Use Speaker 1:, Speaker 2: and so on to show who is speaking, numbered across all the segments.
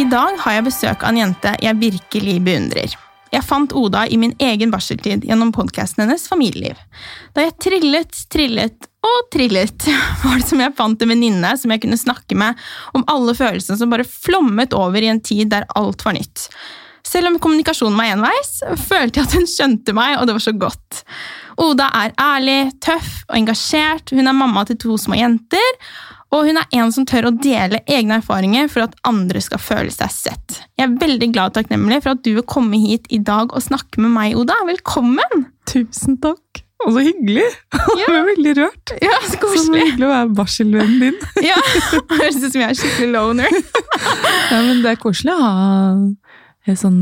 Speaker 1: I dag har jeg besøk av en jente jeg virkelig beundrer. Jeg fant Oda i min egen barseltid gjennom podkasten hennes Familieliv. Da jeg trillet, trillet og trillet, var det som jeg fant en venninne som jeg kunne snakke med om alle følelsene som bare flommet over i en tid der alt var nytt. Selv om kommunikasjonen var enveis, følte jeg at hun skjønte meg, og det var så godt. Oda er ærlig, tøff og engasjert, hun er mamma til to små jenter, og hun er en som tør å dele egne erfaringer for at andre skal føle seg sett. Jeg er veldig glad og takknemlig for at du vil komme hit i dag og snakke med meg, Oda. Velkommen!
Speaker 2: Tusen takk. Og så hyggelig! Jeg ble veldig rørt.
Speaker 1: Ja, Så koselig.
Speaker 2: Så hyggelig å være barselvennen din.
Speaker 1: Ja, Høres ut som jeg er skikkelig loner.
Speaker 2: Ja, men det er koselig å ha en sånn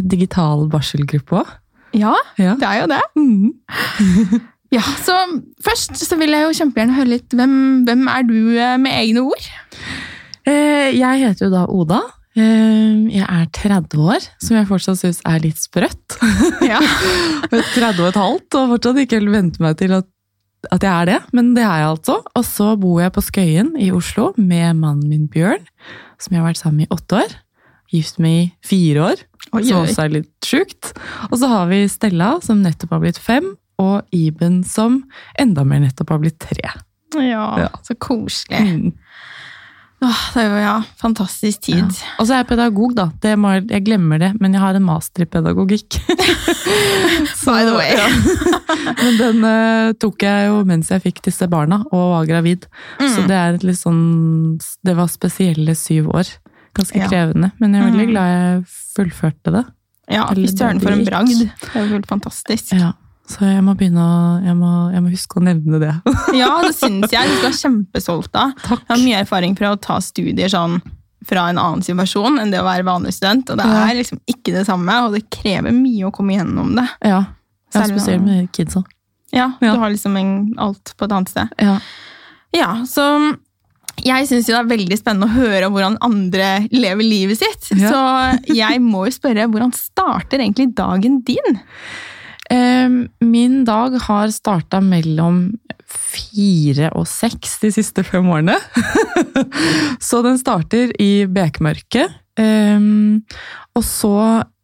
Speaker 2: digital barselgruppe òg.
Speaker 1: Ja,
Speaker 2: Ja.
Speaker 1: det er jo det.
Speaker 2: Mm.
Speaker 1: Ja, så Først så vil jeg jo kjempegjerne høre litt hvem, hvem er du eh, med egne ord?
Speaker 2: Eh, Jeg heter jo da Oda. Eh, Jeg er 30 år, som jeg fortsatt syns er litt sprøtt.
Speaker 1: Ja.
Speaker 2: 30 og et halvt, og fortsatt ikke helt vente meg til at, at jeg er det. Men det er jeg altså. Og så bor jeg på Skøyen i Oslo med mannen min Bjørn, som jeg har vært sammen med i åtte år. Gift med i fire år,
Speaker 1: Oi,
Speaker 2: som også er litt sjukt. Og så har vi Stella, som nettopp har blitt fem, og Iben, som enda mer nettopp har blitt tre.
Speaker 1: Ja,
Speaker 2: Ja.
Speaker 1: så koselig.
Speaker 2: Mm.
Speaker 1: Åh, det jo ja, fantastisk tid.
Speaker 2: Ja. Og så er jeg pedagog, da. Det må, jeg- glemmer det, men jeg har en master i pedagogikk. Så,
Speaker 1: By the way.
Speaker 2: Men den uh, tok jeg jo mens jeg fikk disse barna og var gravid. Så
Speaker 1: Mm.
Speaker 2: det er litt sånn Det var spesielle syv år. Ganske
Speaker 1: Ja.
Speaker 2: krevende, men jeg er veldig
Speaker 1: Mm.
Speaker 2: glad jeg fullførte det.
Speaker 1: Ja, Fy søren, for en bragd. Det er jo helt fantastisk.
Speaker 2: Ja. Så jeg må begynne jeg må, jeg må huske å nevne det.
Speaker 1: Ja, det syns jeg. Du skal være kjempestolt av.
Speaker 2: Takk.
Speaker 1: Jeg har mye erfaring fra å ta studier sånn fra en annen situasjon enn det å være vanlig student. Og det er liksom ikke det samme, og det krever mye å komme gjennom det.
Speaker 2: Ja, ja spesielt med kidsa.
Speaker 1: Ja,
Speaker 2: Ja.
Speaker 1: Du har liksom en, alt på et annet sted.
Speaker 2: Ja.
Speaker 1: Ja, så jeg syns det er veldig spennende å høre om hvordan andre lever livet sitt. Så jeg må jo spørre, hvordan starter egentlig dagen din?
Speaker 2: Eh, Min dag har starta mellom fire og seks de siste fem årene. så den starter i bekmørket. Eh, Og så,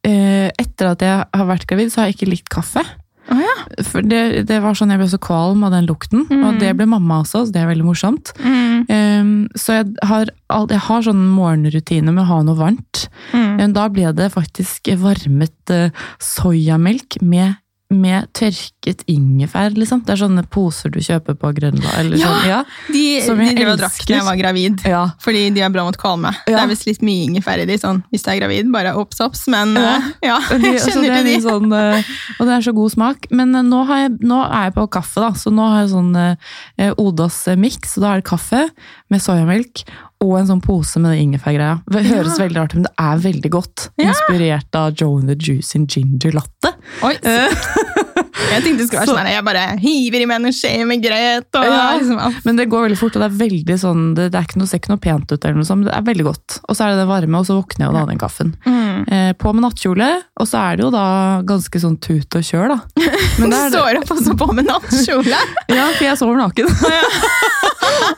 Speaker 2: eh, etter at jeg har vært gravid, så har jeg ikke likt kaffe.
Speaker 1: Oh, ja.
Speaker 2: For det, det var sånn Jeg ble så kvalm av den lukten,
Speaker 1: Mm.
Speaker 2: og det ble mamma også, så det er veldig morsomt. Eh, Så jeg har, jeg har sånn morgenrutine med å ha noe varmt.
Speaker 1: Mm.
Speaker 2: Um, Da ble det faktisk varmet uh, soyamelk med, med tørket ingefær, liksom. Det er sånne poser du kjøper på Grønland. Eller
Speaker 1: Ja!
Speaker 2: sånn, ja.
Speaker 1: De,
Speaker 2: Som
Speaker 1: de drev og drakk da jeg var gravid.
Speaker 2: ja.
Speaker 1: Fordi de er bra mot kvalme. Det er visst litt mye ingefær i de, sånn, hvis du er gravid. Bare obs, obs. Men
Speaker 2: Ja.
Speaker 1: eh, ja,
Speaker 2: de,
Speaker 1: jeg
Speaker 2: det
Speaker 1: kjenner
Speaker 2: er
Speaker 1: til de.
Speaker 2: sånn, eh, og det er så god smak. Men eh, nå, har jeg, nå er jeg på kaffe, da. Så nå har jeg sånn eh, Odas miks, mix. Og da er det kaffe med soyamelk og en sånn pose med det ingefærgreia. Det høres
Speaker 1: Ja.
Speaker 2: veldig rart ut, men det er veldig godt.
Speaker 1: Ja.
Speaker 2: Inspirert av Joe and the Juice in ginger latte.
Speaker 1: Oi,
Speaker 2: Eh,
Speaker 1: jeg tenkte det skulle være
Speaker 2: Så-
Speaker 1: sånn jeg bare hiver i meg noe skje med grøt. Og,
Speaker 2: Ja.
Speaker 1: liksom.
Speaker 2: Men det går veldig fort, og det er veldig sånn, det, det er ikke noe, ser ikke noe pent ut, eller noe sånt, men det er veldig godt. Og så er det det varme, og så våkner jeg og da den kaffen.
Speaker 1: Mm.
Speaker 2: Eh, på med nattkjole, og så er det jo da ganske sånn tut og kjør, da. Men
Speaker 1: Du står opp og så på med nattkjole.
Speaker 2: Ja, for jeg sover naken.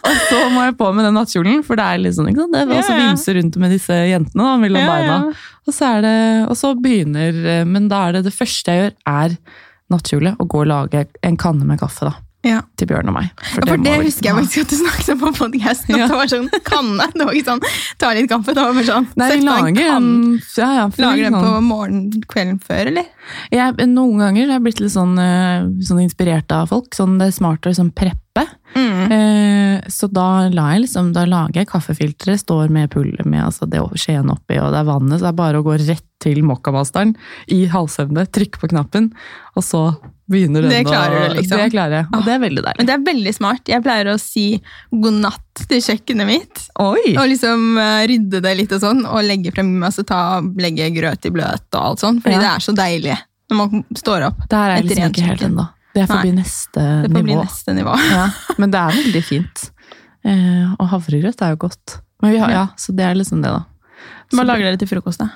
Speaker 2: og så må jeg på med den nattkjolen, for det er litt sånn, ikke sant? Det er også vimse rundt med disse jentene da, mellom beina. Og så, det, og så begynner, eh, men da er det det første jeg gjør, er nattkjole, og gå og lage en kanne med kaffe da,
Speaker 1: Ja.
Speaker 2: til Bjørn og meg.
Speaker 1: Ja, for det,
Speaker 2: det
Speaker 1: husker jeg
Speaker 2: ha.
Speaker 1: faktisk at du snakket om på podcasten.
Speaker 2: Ja.
Speaker 1: Det var sånn kanne. Det var ikke sånn ta litt kaffe. Det var bare sånn
Speaker 2: Nei,
Speaker 1: sett
Speaker 2: lager en, ja, ja,
Speaker 1: Lager den
Speaker 2: sånn-
Speaker 1: på morgenen kvelden før, eller?
Speaker 2: Jeg, noen ganger har jeg blitt litt sånn, eh, sånn inspirert av folk. Sånn, det er smart å liksom preppe.
Speaker 1: Mm.
Speaker 2: Eh, så da, la jeg liksom, da lager jeg kaffefilteret, står med pullet med altså det skjeen oppi, og det er vannet, så det er bare å gå rett til mokkamasteren i halvsøvne, trykke på knappen, og så begynner den
Speaker 1: Det klarer du, liksom.
Speaker 2: Det klarer jeg, og det er veldig deilig.
Speaker 1: Men det er veldig smart. Jeg pleier å si god natt til kjøkkenet mitt.
Speaker 2: Oi!
Speaker 1: Og liksom eh, rydde det litt og sånn, og legge frem, masse ta, legge grøt i bløt og alt sånn. Fordi
Speaker 2: Ja.
Speaker 1: det er så deilig når man står opp.
Speaker 2: Der er jeg liksom ikke helt ennå. Det får bli neste
Speaker 1: Det får bli neste nivå.
Speaker 2: Ja, men det er veldig fint. Eh, og havregrøt er jo godt. Men vi har, ja, så det er liksom det, da.
Speaker 1: Hva lager dere til frokost, da?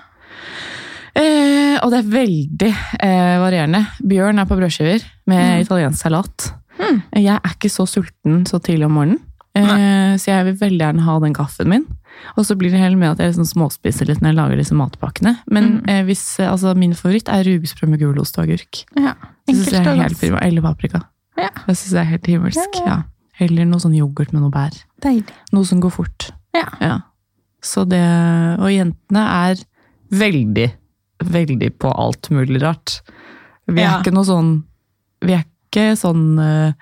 Speaker 2: Eh, og det er veldig eh, varierende. Bjørn er på brødskiver med
Speaker 1: Mm.
Speaker 2: italiensk salat.
Speaker 1: Mm.
Speaker 2: Jeg er ikke så sulten så tidlig om morgenen, eh, så jeg vil veldig gjerne ha den kaffen min. Og så blir det heller med at jeg liksom småspiser litt når jeg lager disse matpakkene. Men
Speaker 1: Mm.
Speaker 2: eh, hvis, altså, min favoritt er rugesprø med gulost og agurk.
Speaker 1: Ja,
Speaker 2: Det synes jeg er helt prima. Eller paprika.
Speaker 1: Ja.
Speaker 2: Det syns jeg er helt himmelsk.
Speaker 1: Ja.
Speaker 2: Eller noe sånn yoghurt med noe bær.
Speaker 1: Deilig.
Speaker 2: Noe som går fort.
Speaker 1: Ja.
Speaker 2: Ja. Så det Og jentene er veldig, veldig på alt mulig rart. Vi er
Speaker 1: Ja.
Speaker 2: ikke noe sånn Vi er ikke sånn eh,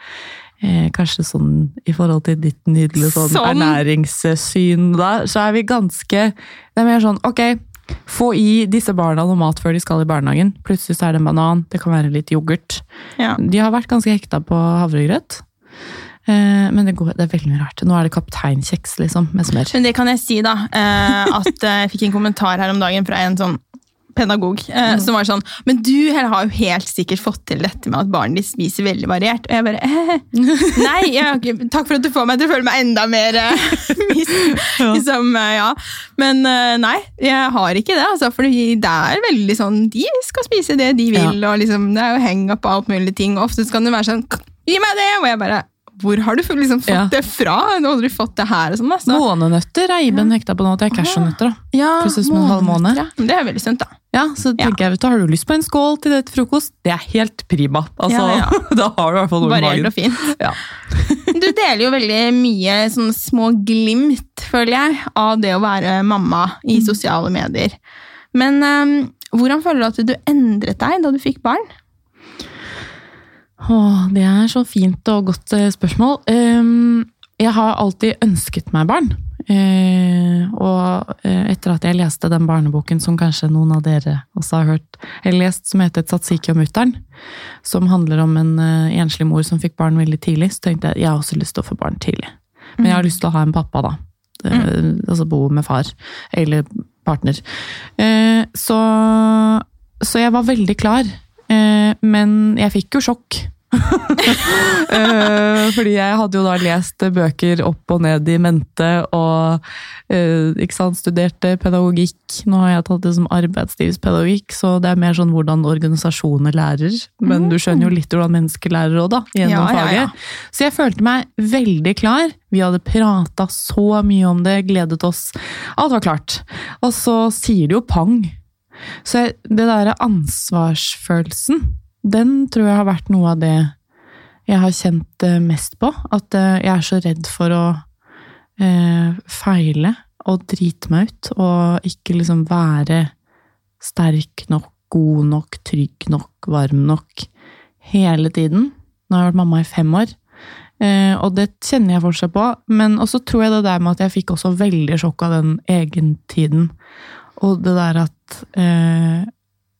Speaker 2: eh, Kanskje sånn i forhold til ditt nydelige sånn,
Speaker 1: Sånn.
Speaker 2: ernæringssyn da, så er vi ganske Det er mer sånn ok, få i disse barna noe mat før de skal i barnehagen. Plutselig så er det en banan, det kan være litt yoghurt.
Speaker 1: Ja.
Speaker 2: De har vært ganske hekta på havregrøt. Eh, men det, går, det er veldig mye rart. Nå er det kapteinkjeks liksom, med smør.
Speaker 1: Men det kan jeg si, da. Eh, at jeg fikk en kommentar her om dagen fra en sånn pedagog eh, som var sånn Men du har jo helt sikkert fått til dette med at barnet ditt spiser veldig variert. Og jeg bare eh, Nei, jeg takk for at du får meg til å føle meg enda mer eh, liksom, eh, ja. Men eh, nei, jeg har ikke det. Altså, for det er veldig sånn De skal spise det de vil, og liksom, det er jo hang up på alt mulig ting. Og ofte kan det være sånn Gi meg det! Og jeg bare hvor har du liksom fått
Speaker 2: Ja.
Speaker 1: det fra? Nå har du fått det her og sånn. Altså.
Speaker 2: Månenøtter er Iben hekta på nå. Det er cashewnøtter. da.
Speaker 1: Ja,
Speaker 2: månenøtter. som en halv måned.
Speaker 1: ja. Men Det er veldig sunt, da.
Speaker 2: Ja, så
Speaker 1: Ja.
Speaker 2: tenker jeg, vet du, Har du lyst på en skål til det til frokost? Det er helt prima. Altså,
Speaker 1: Ja, ja.
Speaker 2: Da har du i hvert fall noe i magen.
Speaker 1: og fint.
Speaker 2: Ja.
Speaker 1: Du deler jo veldig mye sånne små glimt, føler jeg, av det å være mamma i
Speaker 2: Mm.
Speaker 1: sosiale medier. Men um, hvordan føler du at du endret deg da du fikk barn?
Speaker 2: Åh, det er så fint og godt eh, spørsmål. Ehm, jeg har alltid ønsket meg barn. Eh, og eh, etter at jeg leste den barneboken som kanskje noen av dere også har hørt, eller lest, som heter 'Satsiki og mutter'n, som handler om en enslig mor som fikk barn veldig tidlig, så tenkte jeg at jeg har også lyst til å få barn tidlig. Men jeg har lyst til å ha en pappa, da. Eh, Altså bo med far. Eller partner. Så, så jeg var veldig klar. Men jeg fikk jo sjokk. Eh, fordi jeg hadde jo da lest bøker opp og ned i mente og eh, ikke sant, studerte pedagogikk. Nå har jeg tatt det som arbeidslivspedagogikk, så det er mer sånn hvordan organisasjoner lærer. Men du skjønner jo litt hvordan mennesker lærer òg, da, gjennom
Speaker 1: Ja, ja, ja.
Speaker 2: faget. Så jeg følte meg veldig klar. Vi hadde prata så mye om det, gledet oss. Alt var klart. Og så sier det jo pang. Så det derre ansvarsfølelsen, den tror jeg har vært noe av det jeg har kjent eh, mest på. At eh, jeg er så redd for å eh, feile og drite meg ut, og ikke liksom være sterk nok, god nok, trygg nok, varm nok hele tiden. Nå har jeg vært mamma i fem år. Eh, og det kjenner jeg fortsatt på, men også tror jeg det der med at jeg fikk også veldig sjokk av den egentiden. Og det der at eh,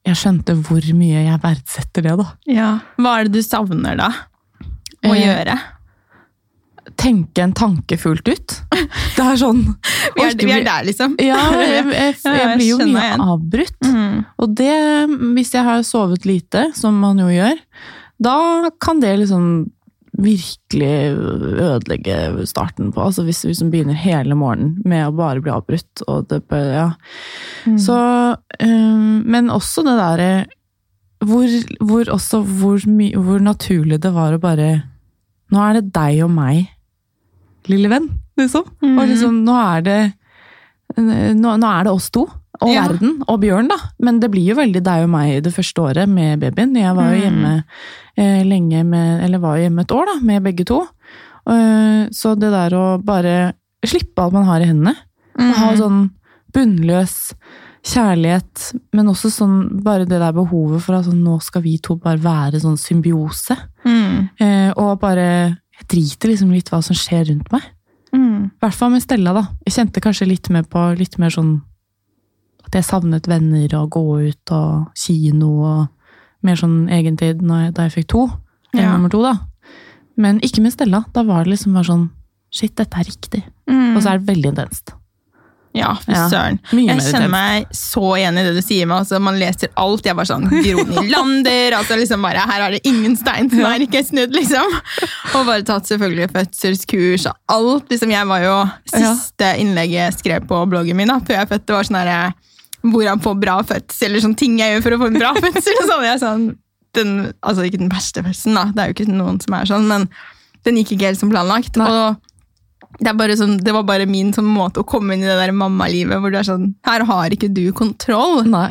Speaker 2: jeg skjønte hvor mye jeg verdsetter det, da. Ja.
Speaker 1: Hva er det du savner da? Å
Speaker 2: Eh,
Speaker 1: gjøre?
Speaker 2: Tenke en tanke fullt ut. Det er sånn
Speaker 1: Vi er, vi er der, liksom.
Speaker 2: Ja, jeg, jeg, jeg
Speaker 1: jeg
Speaker 2: blir jo mye avbrutt.
Speaker 1: Mm.
Speaker 2: Og det, hvis jeg har sovet lite, som man jo gjør, da kan det liksom virkelig ødelegge starten på. Altså hvis vi liksom begynner hele morgenen med å bare bli avbrutt. Og det, ja.
Speaker 1: Mm.
Speaker 2: Så, um, men også det derre hvor, hvor, også hvor, my- hvor naturlig det var å bare Nå er det deg og meg, lille venn, liksom.
Speaker 1: Mm.
Speaker 2: Og liksom, nå er det nå, nå er det oss to. Og
Speaker 1: Ja.
Speaker 2: verden. Og Bjørn, da. Men det blir jo veldig deg og meg det første året med babyen. Jeg var jo
Speaker 1: Mm.
Speaker 2: hjemme eh, lenge med Eller var jo hjemme et år, da, med begge to. Uh, så det der å bare slippe alt man har i hendene. Og ha
Speaker 1: Mm.
Speaker 2: sånn bunnløs kjærlighet, men også sånn bare det der behovet for at sånn, nå skal vi to bare være sånn symbiose.
Speaker 1: Mm.
Speaker 2: Eh, og bare Jeg driter liksom litt hva som skjer rundt meg.
Speaker 1: Mm.
Speaker 2: Hvert fall med Stella, da. Jeg kjente kanskje litt mer på litt mer sånn at jeg savnet venner og gå ut og kino og mer sånn egentid da jeg fikk to.
Speaker 1: Ja.
Speaker 2: nummer to, da. Men ikke med Stella. Da var det liksom bare sånn Shit, dette er riktig.
Speaker 1: Mm.
Speaker 2: Og så er det veldig intenst.
Speaker 1: Ja, fy søren.
Speaker 2: Ja,
Speaker 1: Jeg kjenner meg så igjen i det du sier. Med, altså, man leser alt. Jeg var sånn Gro Nylander. altså, liksom bare, her er det ingen stein som er ikke snudd, liksom. Og bare tatt selvfølgelig fødselskurs og alt. liksom, Jeg var jo Siste innlegget jeg skrev på bloggen min da, før jeg fødte, var sånn herre Hvordan få bra fødsel, eller sånne ting jeg gjør for å få en bra fødsel. og sånn, jeg sånn, den, altså Ikke den verste fødselen, da. Det er jo ikke noen som er sånn, men den gikk ikke helt som planlagt.
Speaker 2: Nei.
Speaker 1: Og det, sånn, det var bare min sånn, måte å komme inn i det der mammalivet hvor du er sånn Her har ikke du kontroll.
Speaker 2: Nei.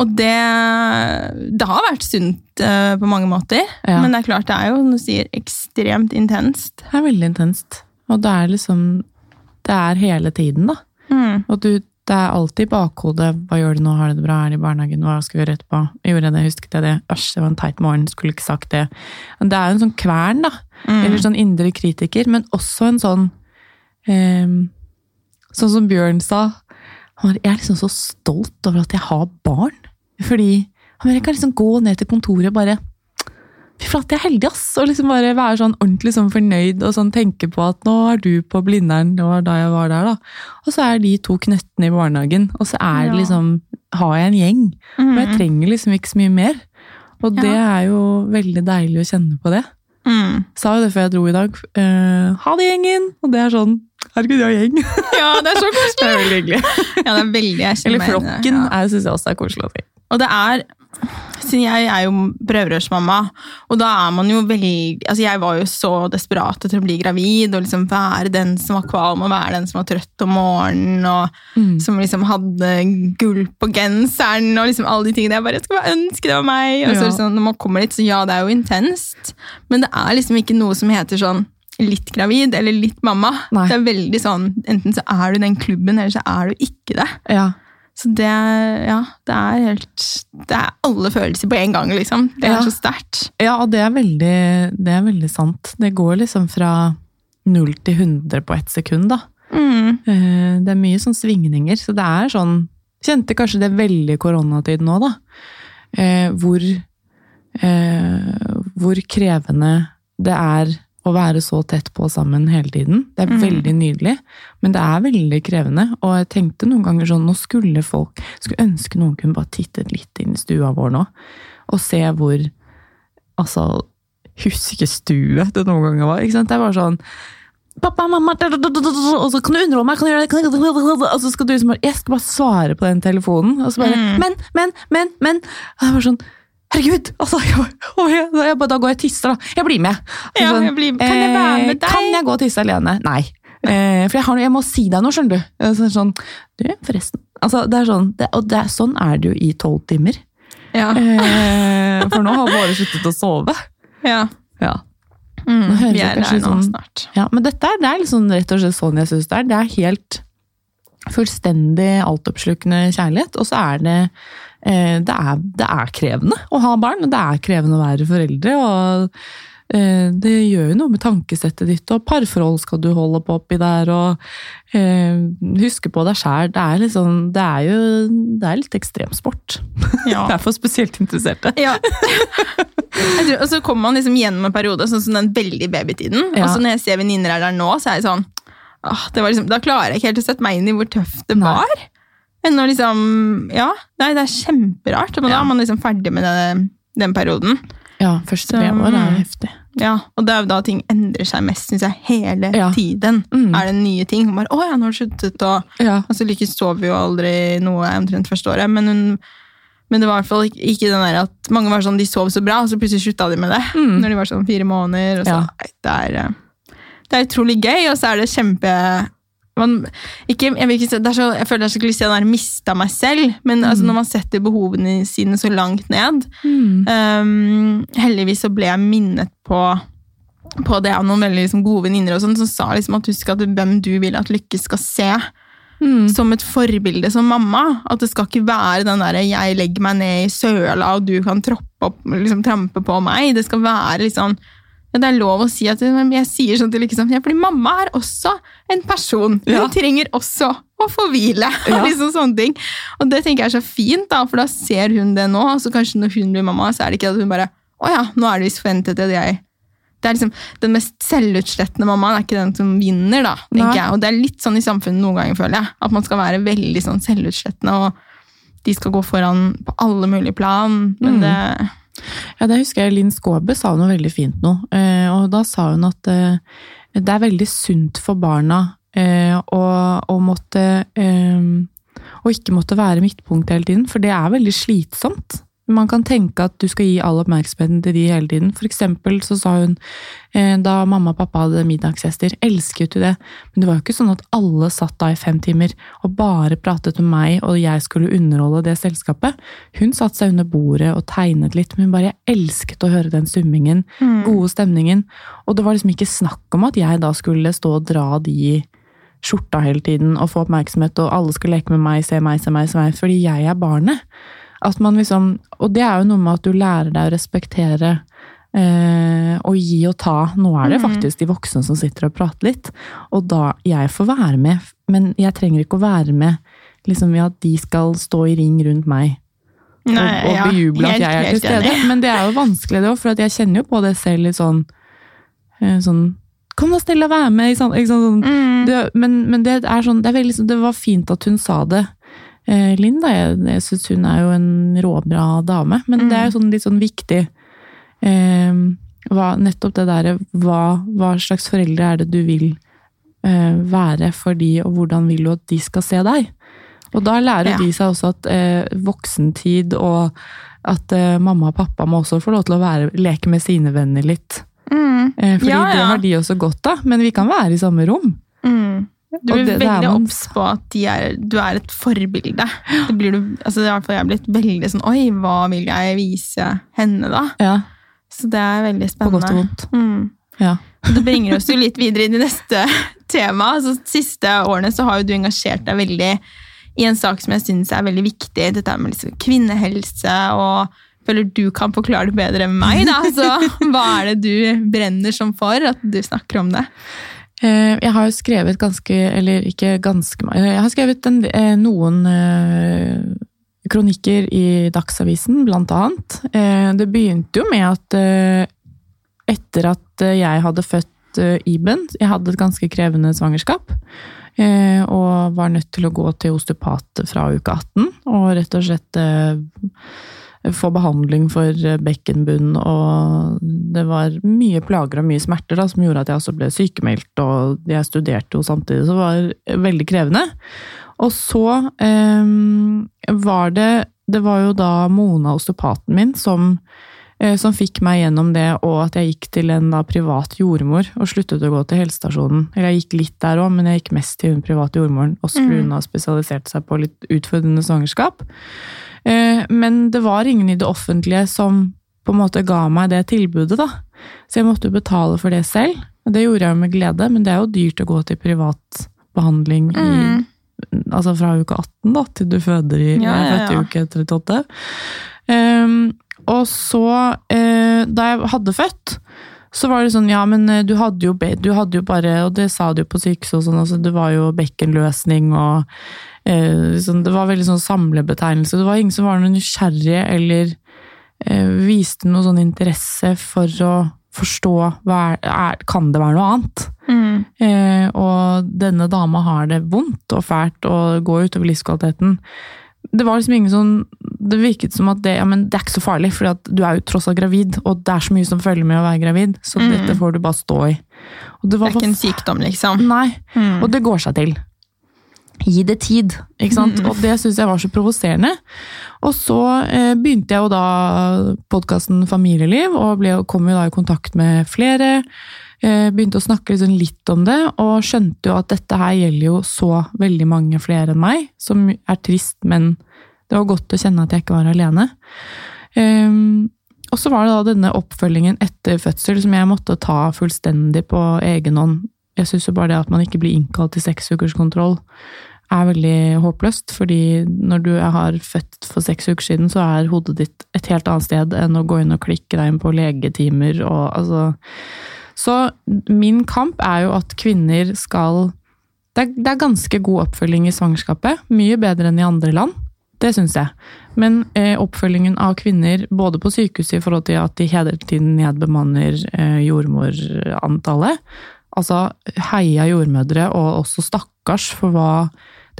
Speaker 1: Og det, det har vært sunt uh, på mange måter.
Speaker 2: Ja.
Speaker 1: Men det er klart det er jo som du sier, ekstremt intenst.
Speaker 2: Det er veldig intenst. Og det er liksom Det er hele tiden, da.
Speaker 1: Mm.
Speaker 2: Og du, det er alltid i bakhodet. Hva gjør du nå? Har du det bra? Er det i barnehagen? Hva skal vi gjøre etterpå? Gjorde jeg det? Husket jeg det? Æsj, det var en teit morgen. Skulle ikke sagt det. Det er jo en sånn kvern, da.
Speaker 1: Mm.
Speaker 2: Eller sånn indre kritiker. Men også en sånn ehm, Sånn som Bjørn sa. Han var, jeg er liksom så stolt over at jeg har barn. Fordi han bare, jeg kan liksom gå ned til kontoret og bare Fy flate, jeg er heldig, ass! Og liksom bare være sånn ordentlig sånn fornøyd og sånn tenke på at nå er du på Blindern, det var da jeg var der, da. Og så er de to knøttene i barnehagen, og så er det
Speaker 1: Ja.
Speaker 2: liksom Har jeg en gjeng. Og jeg
Speaker 1: Mm.
Speaker 2: trenger liksom ikke så mye mer. Og
Speaker 1: Ja.
Speaker 2: det er jo veldig deilig å kjenne på det.
Speaker 1: Mm.
Speaker 2: Sa jo det før jeg dro i dag. eh, ha det, gjengen! Og det er sånn Herregud, jeg har gjeng!
Speaker 1: Ja, det er så koselig!
Speaker 2: Det er veldig hyggelig.
Speaker 1: Ja, det er veldig, jeg
Speaker 2: Eller flokken
Speaker 1: ja.
Speaker 2: syns jeg også er koselig.
Speaker 1: Og det er siden jeg er jo prøverørsmamma, og da er man jo veldig Altså, jeg var jo så desperat etter å bli gravid og liksom være den som var kvalm, og være den som var trøtt om morgenen, og
Speaker 2: Mm.
Speaker 1: som liksom hadde gull på genseren, og liksom alle de tingene. Jeg bare jeg skulle bare ønske det var meg. Og så
Speaker 2: Ja.
Speaker 1: liksom, når man kommer dit, så ja, det er jo intenst, men det er liksom ikke noe som heter sånn litt gravid eller litt mamma.
Speaker 2: Nei.
Speaker 1: Det er veldig sånn, Enten så er du den klubben, eller så er du ikke det.
Speaker 2: Ja.
Speaker 1: Så det, ja, det er helt Det er alle følelser på en gang, liksom. Det er
Speaker 2: Ja.
Speaker 1: så sterkt.
Speaker 2: Ja, og det er, veldig, det er veldig sant. Det går liksom fra null til 100 på ett sekund, da.
Speaker 1: Mm.
Speaker 2: Eh, Det er mye sånn svingninger, så det er sånn Kjente kanskje det veldig koronatid nå, da. Eh, Hvor, eh, hvor krevende det er å være så tett på sammen hele tiden. Det er
Speaker 1: Mm.
Speaker 2: veldig nydelig, men det er veldig krevende. Og jeg tenkte noen ganger sånn, nå skulle folk Skulle ønske noen kunne bare tittet litt inn i stua vår nå, og se hvor Altså, huskestue det noen ganger var. ikke sant? Det er bare sånn Pappa, mamma, og så kan du underholde meg, kan du gjøre det, kan du, og så skal du liksom bare, jeg skal bare svare på den telefonen, og så bare,
Speaker 1: Mm.
Speaker 2: men, men, men, men, og jeg var sånn, herregud, altså, jeg, jeg, da går jeg og tisser da, jeg blir med. Altså,
Speaker 1: Ja, jeg blir- kan jeg være med
Speaker 2: deg? Kan jeg gå og tisse alene? Nei. Eh, for jeg, har, jeg må si deg noe, skjønner du. Så er sånn, du, forresten. Altså, det er sånn, det, og det sånn er det jo i tolv timer.
Speaker 1: Ja.
Speaker 2: Eh, for nå har Båre sluttet å sove.
Speaker 1: ja.
Speaker 2: Ja.
Speaker 1: Mm. Vi er der nå
Speaker 2: sånn-
Speaker 1: snart.
Speaker 2: Ja, men dette er, det er liksom rett og slett sånn jeg synes det er. Det er helt fullstendig altoppslukende kjærlighet, og så er det eh, det, er, det er krevende å ha barn, og det er krevende å være foreldre. og eh, Det gjør jo noe med tankesettet ditt, og parforhold skal du holde på oppi der, og eh, huske på deg sjæl. Det er liksom Det er jo det er litt ekstremsport.
Speaker 1: Ja.
Speaker 2: Det er for spesielt interesserte.
Speaker 1: Ja. Tror, og så kommer man liksom gjennom en periode, sånn som den veldig babytiden.
Speaker 2: Ja.
Speaker 1: Og så når jeg ser venninner her der nå, så er jeg sånn åh, det var liksom, Da klarer jeg ikke helt å sette meg inn i hvor tøft det
Speaker 2: Nei.
Speaker 1: Men når liksom Ja, nei, det er kjemperart. Men da er man liksom ferdig med det, den perioden.
Speaker 2: Ja, første
Speaker 1: Så,
Speaker 2: leveår er heftig.
Speaker 1: Ja, Og det er jo da ting endrer seg mest, syns jeg. Hele
Speaker 2: Ja.
Speaker 1: tiden
Speaker 2: Mm.
Speaker 1: er det nye ting. Bare 'Å ja, nå har du sluttet', og
Speaker 2: Ja.
Speaker 1: Altså, sover sov jo aldri noe omtrent første året, men, hun, men det var i hvert fall ikke, ikke den der at mange var sånn, de sov så bra, og så plutselig slutta de med det.
Speaker 2: Mm.
Speaker 1: Når de var sånn fire måneder. Og så,
Speaker 2: Ja.
Speaker 1: det, er, eh, det er utrolig gøy, og så er det kjempe man, ikke, jeg, ikke så, jeg føler det er så klisjé å ha mista meg selv, men altså, når man setter behovene sine så langt ned
Speaker 2: Mm.
Speaker 1: um, Heldigvis så ble jeg minnet på på det av noen veldig liksom, gode venninner sånn, som sa liksom at husk at hvem du vil at Lykke skal se
Speaker 2: Mm.
Speaker 1: som et forbilde som mamma. At det skal ikke være den derre 'jeg legger meg ned i søla, og du kan opp, liksom trampe på meg'. Det skal være litt sånn Det er lov å si at jeg sier sånn til liksom, ja, fordi mamma er også en person. Hun
Speaker 2: Ja.
Speaker 1: trenger også å få hvile.
Speaker 2: Ja.
Speaker 1: liksom sånne ting. Og det tenker jeg er så fint, da, for da ser hun det nå. Og så kanskje når hun blir mamma, så er det ikke at hun bare 'Å ja, nå er det visst forventet at jeg det er liksom Den mest selvutslettende mammaen er ikke den som vinner, da. tenker
Speaker 2: Nei.
Speaker 1: jeg. Og det er litt sånn i samfunnet noen ganger, føler jeg. At man skal være veldig sånn selvutslettende, og de skal gå foran på alle mulige plan. Men
Speaker 2: Mm.
Speaker 1: det
Speaker 2: Ja, det husker jeg Linn Skåbe sa noe veldig fint nå. Eh, og da sa hun at eh, det er veldig sunt for barna eh, å, å måtte Å ikke måtte være midtpunkt hele tiden, for det er veldig slitsomt. Man kan tenke at du skal gi all oppmerksomheten til de hele tiden. For eksempel så sa hun eh, da mamma og pappa hadde middagsgjester, elsket du det? Men det var jo ikke sånn at alle satt da i fem timer og bare pratet med meg, og jeg skulle underholde det selskapet. Hun satte seg under bordet og tegnet litt, men hun bare elsket å høre den summingen, gode stemningen. Og det var liksom ikke snakk om at jeg da skulle stå og dra de i skjorta hele tiden og få oppmerksomhet, og alle skulle leke med meg, se meg, se meg, se meg, fordi jeg er barnet. At man liksom, og det er jo noe med at du lærer deg å respektere eh, og gi og ta. Nå er det faktisk de voksne som sitter og prater litt, og da jeg får være med, men jeg trenger ikke å være med liksom ved at de skal stå i ring rundt meg.
Speaker 1: Nei,
Speaker 2: og, og
Speaker 1: ja,
Speaker 2: bejuble at jeg er til stede. Men det er jo vanskelig, det òg, for at jeg kjenner jo på det selv litt sånn, eh, sånn Kom da, Stella, vær med! Sant? Sånn,
Speaker 1: Mm.
Speaker 2: det, men, men det er sånn, det, er veldig, sånn- det var fint at hun sa det. Eh, Linda, jeg, jeg syns hun er jo en råbra dame, men det er jo sånn litt sånn viktig eh, hva, Nettopp det derre hva, hva slags foreldre er det du vil eh, være for de, og hvordan vil du at de skal se deg? Og da lærer
Speaker 1: Ja.
Speaker 2: de seg også at eh, voksentid og at eh, mamma og pappa må også få lov til å være, leke med sine venner litt.
Speaker 1: Mm.
Speaker 2: Eh, fordi
Speaker 1: Ja,
Speaker 2: det
Speaker 1: ja.
Speaker 2: har de også godt av, men vi kan være i samme rom.
Speaker 1: Mm. Du
Speaker 2: blir
Speaker 1: er
Speaker 2: det- er
Speaker 1: veldig obs på at er, du er et forbilde. Det blir du, altså er i hvert fall jeg blitt veldig sånn Oi, hva vil jeg vise henne, da?
Speaker 2: Ja,
Speaker 1: Så det er veldig
Speaker 2: på godt og
Speaker 1: spennende.
Speaker 2: vondt.
Speaker 1: Mm.
Speaker 2: Ja.
Speaker 1: Det bringer oss jo litt videre inn i neste tema. Altså, de siste årene så har jo du engasjert deg veldig i en sak som jeg syns er veldig viktig. Dette med liksom kvinnehelse og føler du kan forklare det bedre enn meg. Da. Så hva er det du brenner som for at du snakker om det?
Speaker 2: Eh, Jeg har jo skrevet ganske, eller ikke ganske mange, jeg har skrevet en, eh, noen eh, kronikker i Dagsavisen, blant annet. Eh, Det begynte jo med at eh, etter at eh, jeg hadde født eh, Iben, jeg hadde et ganske krevende svangerskap, eh, og var nødt til å gå til osteopat fra uke 18, og rett og slett eh, få behandling for eh, bekkenbunn, og det var mye plager og mye smerter da, som gjorde at jeg også ble sykemeldt, og jeg studerte jo samtidig, så det var veldig krevende. Og så eh, var det Det var jo da Mona, osteopaten min, som, eh, som fikk meg gjennom det, og at jeg gikk til en da, privat jordmor og sluttet å gå til helsestasjonen. Eller jeg gikk litt der òg, men jeg gikk mest til hun private jordmoren, også fordi hun har spesialisert seg på litt utfordrende svangerskap. Eh, Men det var ingen i det offentlige som på en måte ga meg det tilbudet, da. Så jeg måtte jo betale for det selv. Og det gjorde jeg jo med glede, men det er jo dyrt å gå til privat behandling i,
Speaker 1: Mm.
Speaker 2: altså fra uke 18 da, til du føder i
Speaker 1: Ja, ja, ja.
Speaker 2: uke 38. Um, og så, uh, da jeg hadde født, så var det sånn, ja, men eh, du hadde jo, du hadde jo bare, og det sa du jo på sykehuset og sånn, altså, det var jo bekkenløsning og det var veldig sånn samlebetegnelse. Det var ingen som var noe nysgjerrige eller eh, viste noe sånn interesse for å forstå hva er, er, kan det være noe annet.
Speaker 1: Mm.
Speaker 2: Eh, og denne dama har det vondt og fælt og går utover livskvaliteten. Det var liksom ingen sånn Det virket som at det, ja, men det er ikke så farlig, for du er jo tross alt gravid, og det er så mye som følger med å være gravid, så
Speaker 1: Mm.
Speaker 2: dette får du bare stå i. Og det
Speaker 1: Det er ikke en sykdom, liksom.
Speaker 2: Nei,
Speaker 1: Mm.
Speaker 2: og det går seg til. Gi det tid, ikke sant?
Speaker 1: Mm.
Speaker 2: Og det syns jeg var så provoserende. Og så eh, begynte jeg jo da podkasten Familieliv, og ble, kom jo da i kontakt med flere. Eh, begynte å snakke liksom litt om det, og skjønte jo at dette her gjelder jo så veldig mange flere enn meg, som er trist, men det var godt å kjenne at jeg ikke var alene. Ehm, og så var det da denne oppfølgingen etter fødsel som jeg måtte ta fullstendig på egen hånd. Jeg syns jo bare det at man ikke blir innkalt til seksukerskontroll er veldig håpløst, fordi når du har født for seks uker siden, så er hodet ditt et helt annet sted enn å gå inn og klikke deg inn på legetimer og altså Så min kamp er jo at kvinner skal det er, det er ganske god oppfølging i svangerskapet. Mye bedre enn i andre land. Det syns jeg. Men eh, oppfølgingen av kvinner, både på sykehuset i forhold til at de hele tiden nedbemanner eh, jordmorantallet Altså heia jordmødre, og også stakkars for hva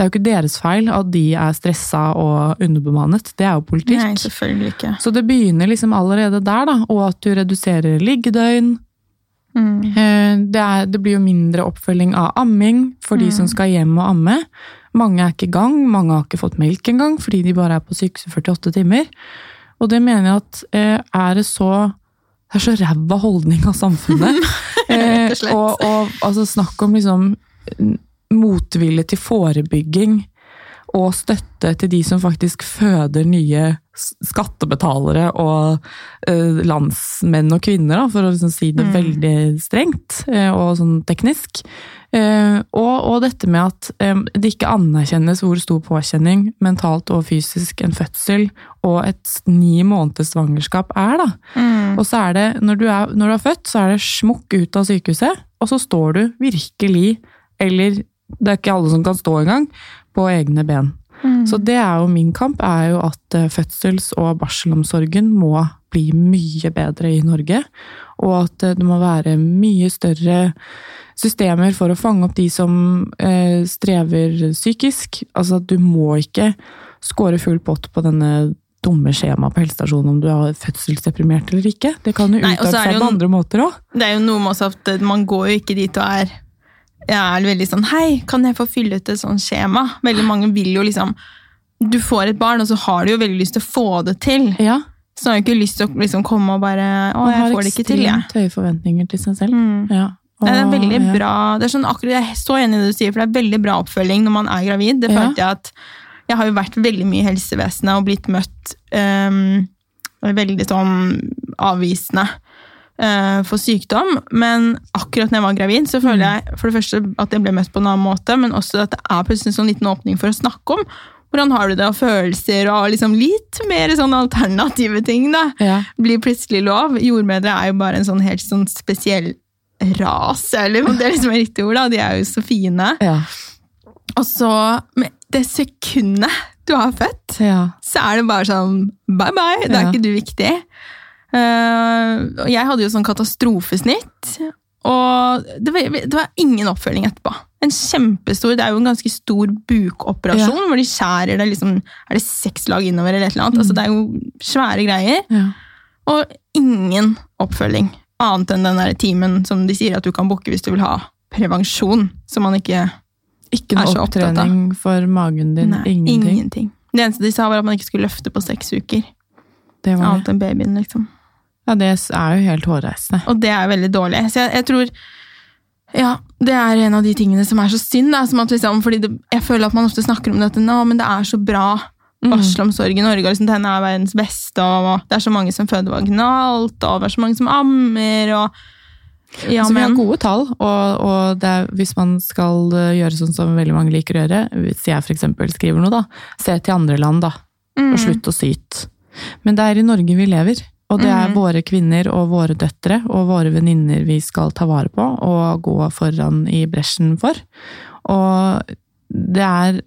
Speaker 2: Det er jo ikke deres feil at de er stressa og underbemannet. Det er jo politikk.
Speaker 1: Nei, selvfølgelig ikke.
Speaker 2: Så det begynner liksom allerede der, da. Og at du reduserer liggedøgn.
Speaker 1: Mm.
Speaker 2: Eh, Det, er, det blir jo mindre oppfølging av amming for de som skal hjem og amme. Mange er ikke i gang, mange har ikke fått melk engang fordi de bare er på sykehuset 48 timer. Og det mener jeg at eh, er det så Det er så ræva holdning av samfunnet.
Speaker 1: Rett og slett.
Speaker 2: Eh, og, og altså, snakk om liksom motvilje til forebygging og støtte til de som faktisk føder nye skattebetalere og eh, landsmenn og kvinner, da, for å liksom si det
Speaker 1: Mm.
Speaker 2: veldig strengt eh, og sånn teknisk. Eh, og, og dette med at det ikke anerkjennes hvor stor påkjenning mentalt og fysisk en fødsel og et ni måneders svangerskap er. da.
Speaker 1: Mm.
Speaker 2: Og så er det, når du, er, når du er født, så er det smukk ut av sykehuset, og så står du virkelig, eller det er ikke alle som kan stå engang, på egne ben.
Speaker 1: Mm.
Speaker 2: Så det er jo min kamp, er jo at eh, fødsels- og barselomsorgen må bli mye bedre i Norge. Og at eh, det må være mye større systemer for å fange opp de som eh, strever psykisk. Altså, du må ikke score full pott på denne dumme skjemaet på helsestasjonen om du er fødselsdeprimert eller ikke. Det kan jo utarte seg på andre måter òg.
Speaker 1: Det er jo noe med oss at man går jo ikke dit og er jeg er veldig sånn Hei, kan jeg få fylle ut et sånt skjema? Veldig mange vil jo liksom Du får et barn, og så har du jo veldig lyst til å få det til.
Speaker 2: Ja,
Speaker 1: Så har jeg ikke lyst til å liksom komme og bare Å, jeg får det ikke til, jeg.
Speaker 2: ekstremt høye forventninger til seg selv.
Speaker 1: Mm.
Speaker 2: Ja.
Speaker 1: Nei, det er veldig
Speaker 2: ja.
Speaker 1: bra det er sånn akkurat, Jeg er så enig i det du sier, for det er veldig bra oppfølging når man er gravid. Det følte jeg at Jeg har jo vært veldig mye i helsevesenet og blitt møtt um, veldig sånn avvisende for sykdom. Men akkurat når jeg var gravid, så føler
Speaker 2: Mm.
Speaker 1: jeg for det første at jeg ble møtt på en annen måte, men også at det er plutselig en sånn liten åpning for å snakke om. Hvordan har du det, og følelser, og liksom litt mer sånn alternative ting. da
Speaker 2: Ja.
Speaker 1: blir plutselig lov. Jordmødre er jo bare en sånn helt sånn spesiell ras, eller om det er liksom riktig ord. da, De er jo så fine.
Speaker 2: Ja.
Speaker 1: Og så, med det sekundet du har født,
Speaker 2: ja.
Speaker 1: så er det bare sånn bye bye, da er ikke du viktig. Eh, jeg hadde jo sånn katastrofesnitt, og det var, det var ingen oppfølging etterpå. En kjempestor, Det er jo en ganske stor bukoperasjon, hvor de skjærer det liksom, er det seks lag innover. eller et eller annet, altså Det er jo svære greier.
Speaker 2: ja.
Speaker 1: Og ingen oppfølging, annet enn den der timen som de sier at du kan booke hvis du vil ha prevensjon. Som man ikke
Speaker 2: Ikke
Speaker 1: Er så opptatt av.
Speaker 2: Ikke noe opptrening for magen din.
Speaker 1: Nei,
Speaker 2: ingenting.
Speaker 1: ingenting. Det eneste de sa, var at man ikke skulle løfte på seks uker.
Speaker 2: Det var det.
Speaker 1: Annet enn babyen, liksom.
Speaker 2: Ja, det er jo helt hårreisende.
Speaker 1: Og det er veldig dårlig. Så jeg, jeg tror Ja, det er en av de tingene som er så synd. Da, som at liksom, fordi det, jeg føler at man ofte snakker om dette nå, men det er så bra.
Speaker 2: Mm.
Speaker 1: Barselomsorg i Norge liksom, den er verdens beste, og det er så mange som føder vaginalt, og det er så mange som ammer, og ja,
Speaker 2: så vi har gode tall, og, og det er, hvis man skal eh, gjøre sånn som veldig mange liker å gjøre, hvis jeg eksempel skriver noe da, se til andre land da,
Speaker 1: mm,
Speaker 2: og slutt å syte. Men det er i Norge vi lever, og det er
Speaker 1: Mhm.
Speaker 2: våre kvinner og våre døtre og våre venninner vi skal ta vare på og gå foran i bresjen for. Og det er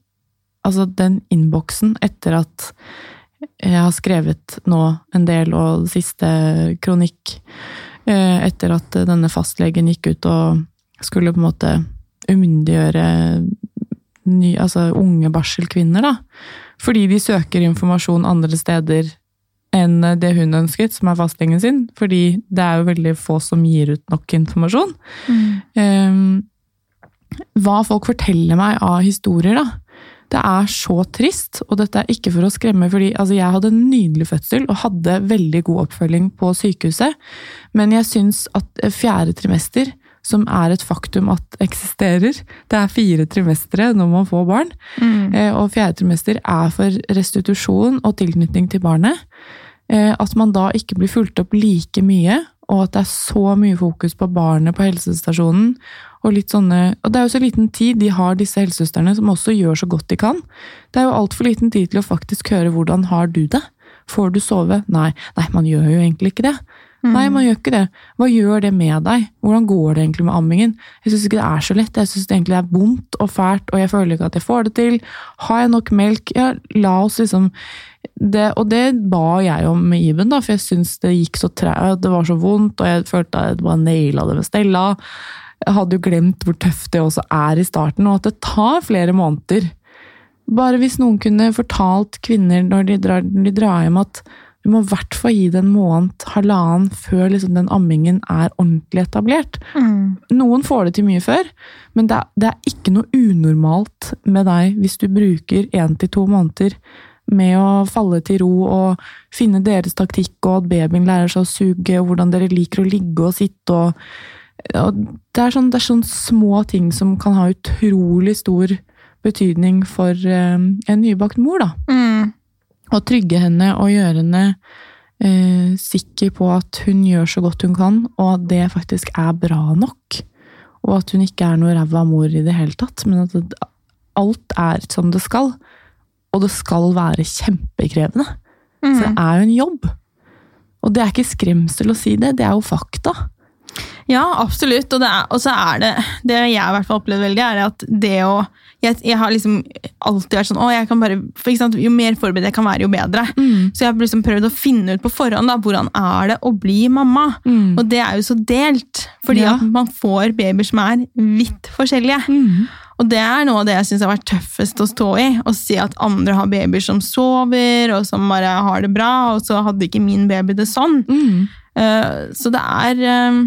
Speaker 2: altså den innboksen etter at jeg har skrevet nå en del og siste kronikk eh, etter at denne fastlegen gikk ut og skulle på en måte umyndiggjøre ny, altså unge barselkvinner, da. Fordi de søker informasjon andre steder enn det hun ønsket, som er fastlegen sin. Fordi det er jo veldig få som gir ut nok informasjon.
Speaker 1: mm,
Speaker 2: Um, hva folk forteller meg av historier, da. Det er så trist, og dette er ikke for å skremme, fordi altså, jeg hadde en nydelig fødsel og hadde veldig god oppfølging på sykehuset, men jeg syns at fjerde trimester, som er et faktum at eksisterer, det er fire trimestre når man får barn,
Speaker 1: mm,
Speaker 2: Eh, og fjerde trimester er for restitusjon og tilknytning til barnet. Eh, At man da ikke blir fulgt opp like mye, og at det er så mye fokus på barnet på helsestasjonen. Og sånne, og det er jo så liten tid de har, disse helsesøstrene, som også gjør så godt de kan. Det er jo altfor liten tid til å faktisk høre hvordan har du det. Får du sove? Nei. Nei, man gjør jo egentlig ikke det. Nei, man gjør ikke det. Hva gjør det med deg? Hvordan går det egentlig med ammingen? Jeg syns ikke det er så lett. Jeg syns det er vondt og fælt, og jeg føler ikke at jeg får det til. Har jeg nok melk? Ja, la oss liksom det, Og det ba jeg om med Iben, da, for jeg syns det gikk så treigt, det var så vondt, og jeg følte at jeg bare naila det med Stella. Jeg hadde jo glemt hvor tøft det også er i starten, og at det tar flere måneder. Bare hvis noen kunne fortalt kvinner når de drar, når de drar hjem at du må i hvert fall gi det en måned, halvannen, før liksom den ammingen er ordentlig etablert.
Speaker 1: mm,
Speaker 2: Noen får det til mye før, men det er, det er ikke noe unormalt med deg hvis du bruker én til to måneder med å falle til ro og finne deres taktikk, og at babyen lærer seg å suge, og hvordan dere liker å ligge og sitte. og, og det, er sånn, det er sånn små ting som kan ha utrolig stor betydning for eh, en nybakt mor. da.
Speaker 1: Mm.
Speaker 2: Å trygge henne og gjøre henne eh, sikker på at hun gjør så godt hun kan, og at det faktisk er bra nok. Og at hun ikke er noe ræva mor i det hele tatt, men at det, alt er som det skal. Og det skal være kjempekrevende.
Speaker 1: Mm.
Speaker 2: For det er jo en jobb. Og det er ikke skremsel å si det, det er jo fakta.
Speaker 1: Ja, absolutt. Og så er det Det jeg i hvert fall opplevd veldig, er at det å jeg, jeg har liksom alltid vært sånn å, jeg kan bare, for sant, Jo mer forberedt jeg kan være, jo bedre.
Speaker 2: Mm.
Speaker 1: Så jeg har liksom prøvd å finne ut på forhånd da, hvordan er det å bli mamma.
Speaker 2: Mm.
Speaker 1: Og det er jo så delt, fordi
Speaker 2: Ja.
Speaker 1: at man får babyer som er vidt forskjellige.
Speaker 2: Mm.
Speaker 1: Og det er noe av det jeg syns har vært tøffest å stå i. Å se at andre har babyer som sover, og som bare har det bra, og så hadde ikke min baby det sånn. Eh, så det er eh,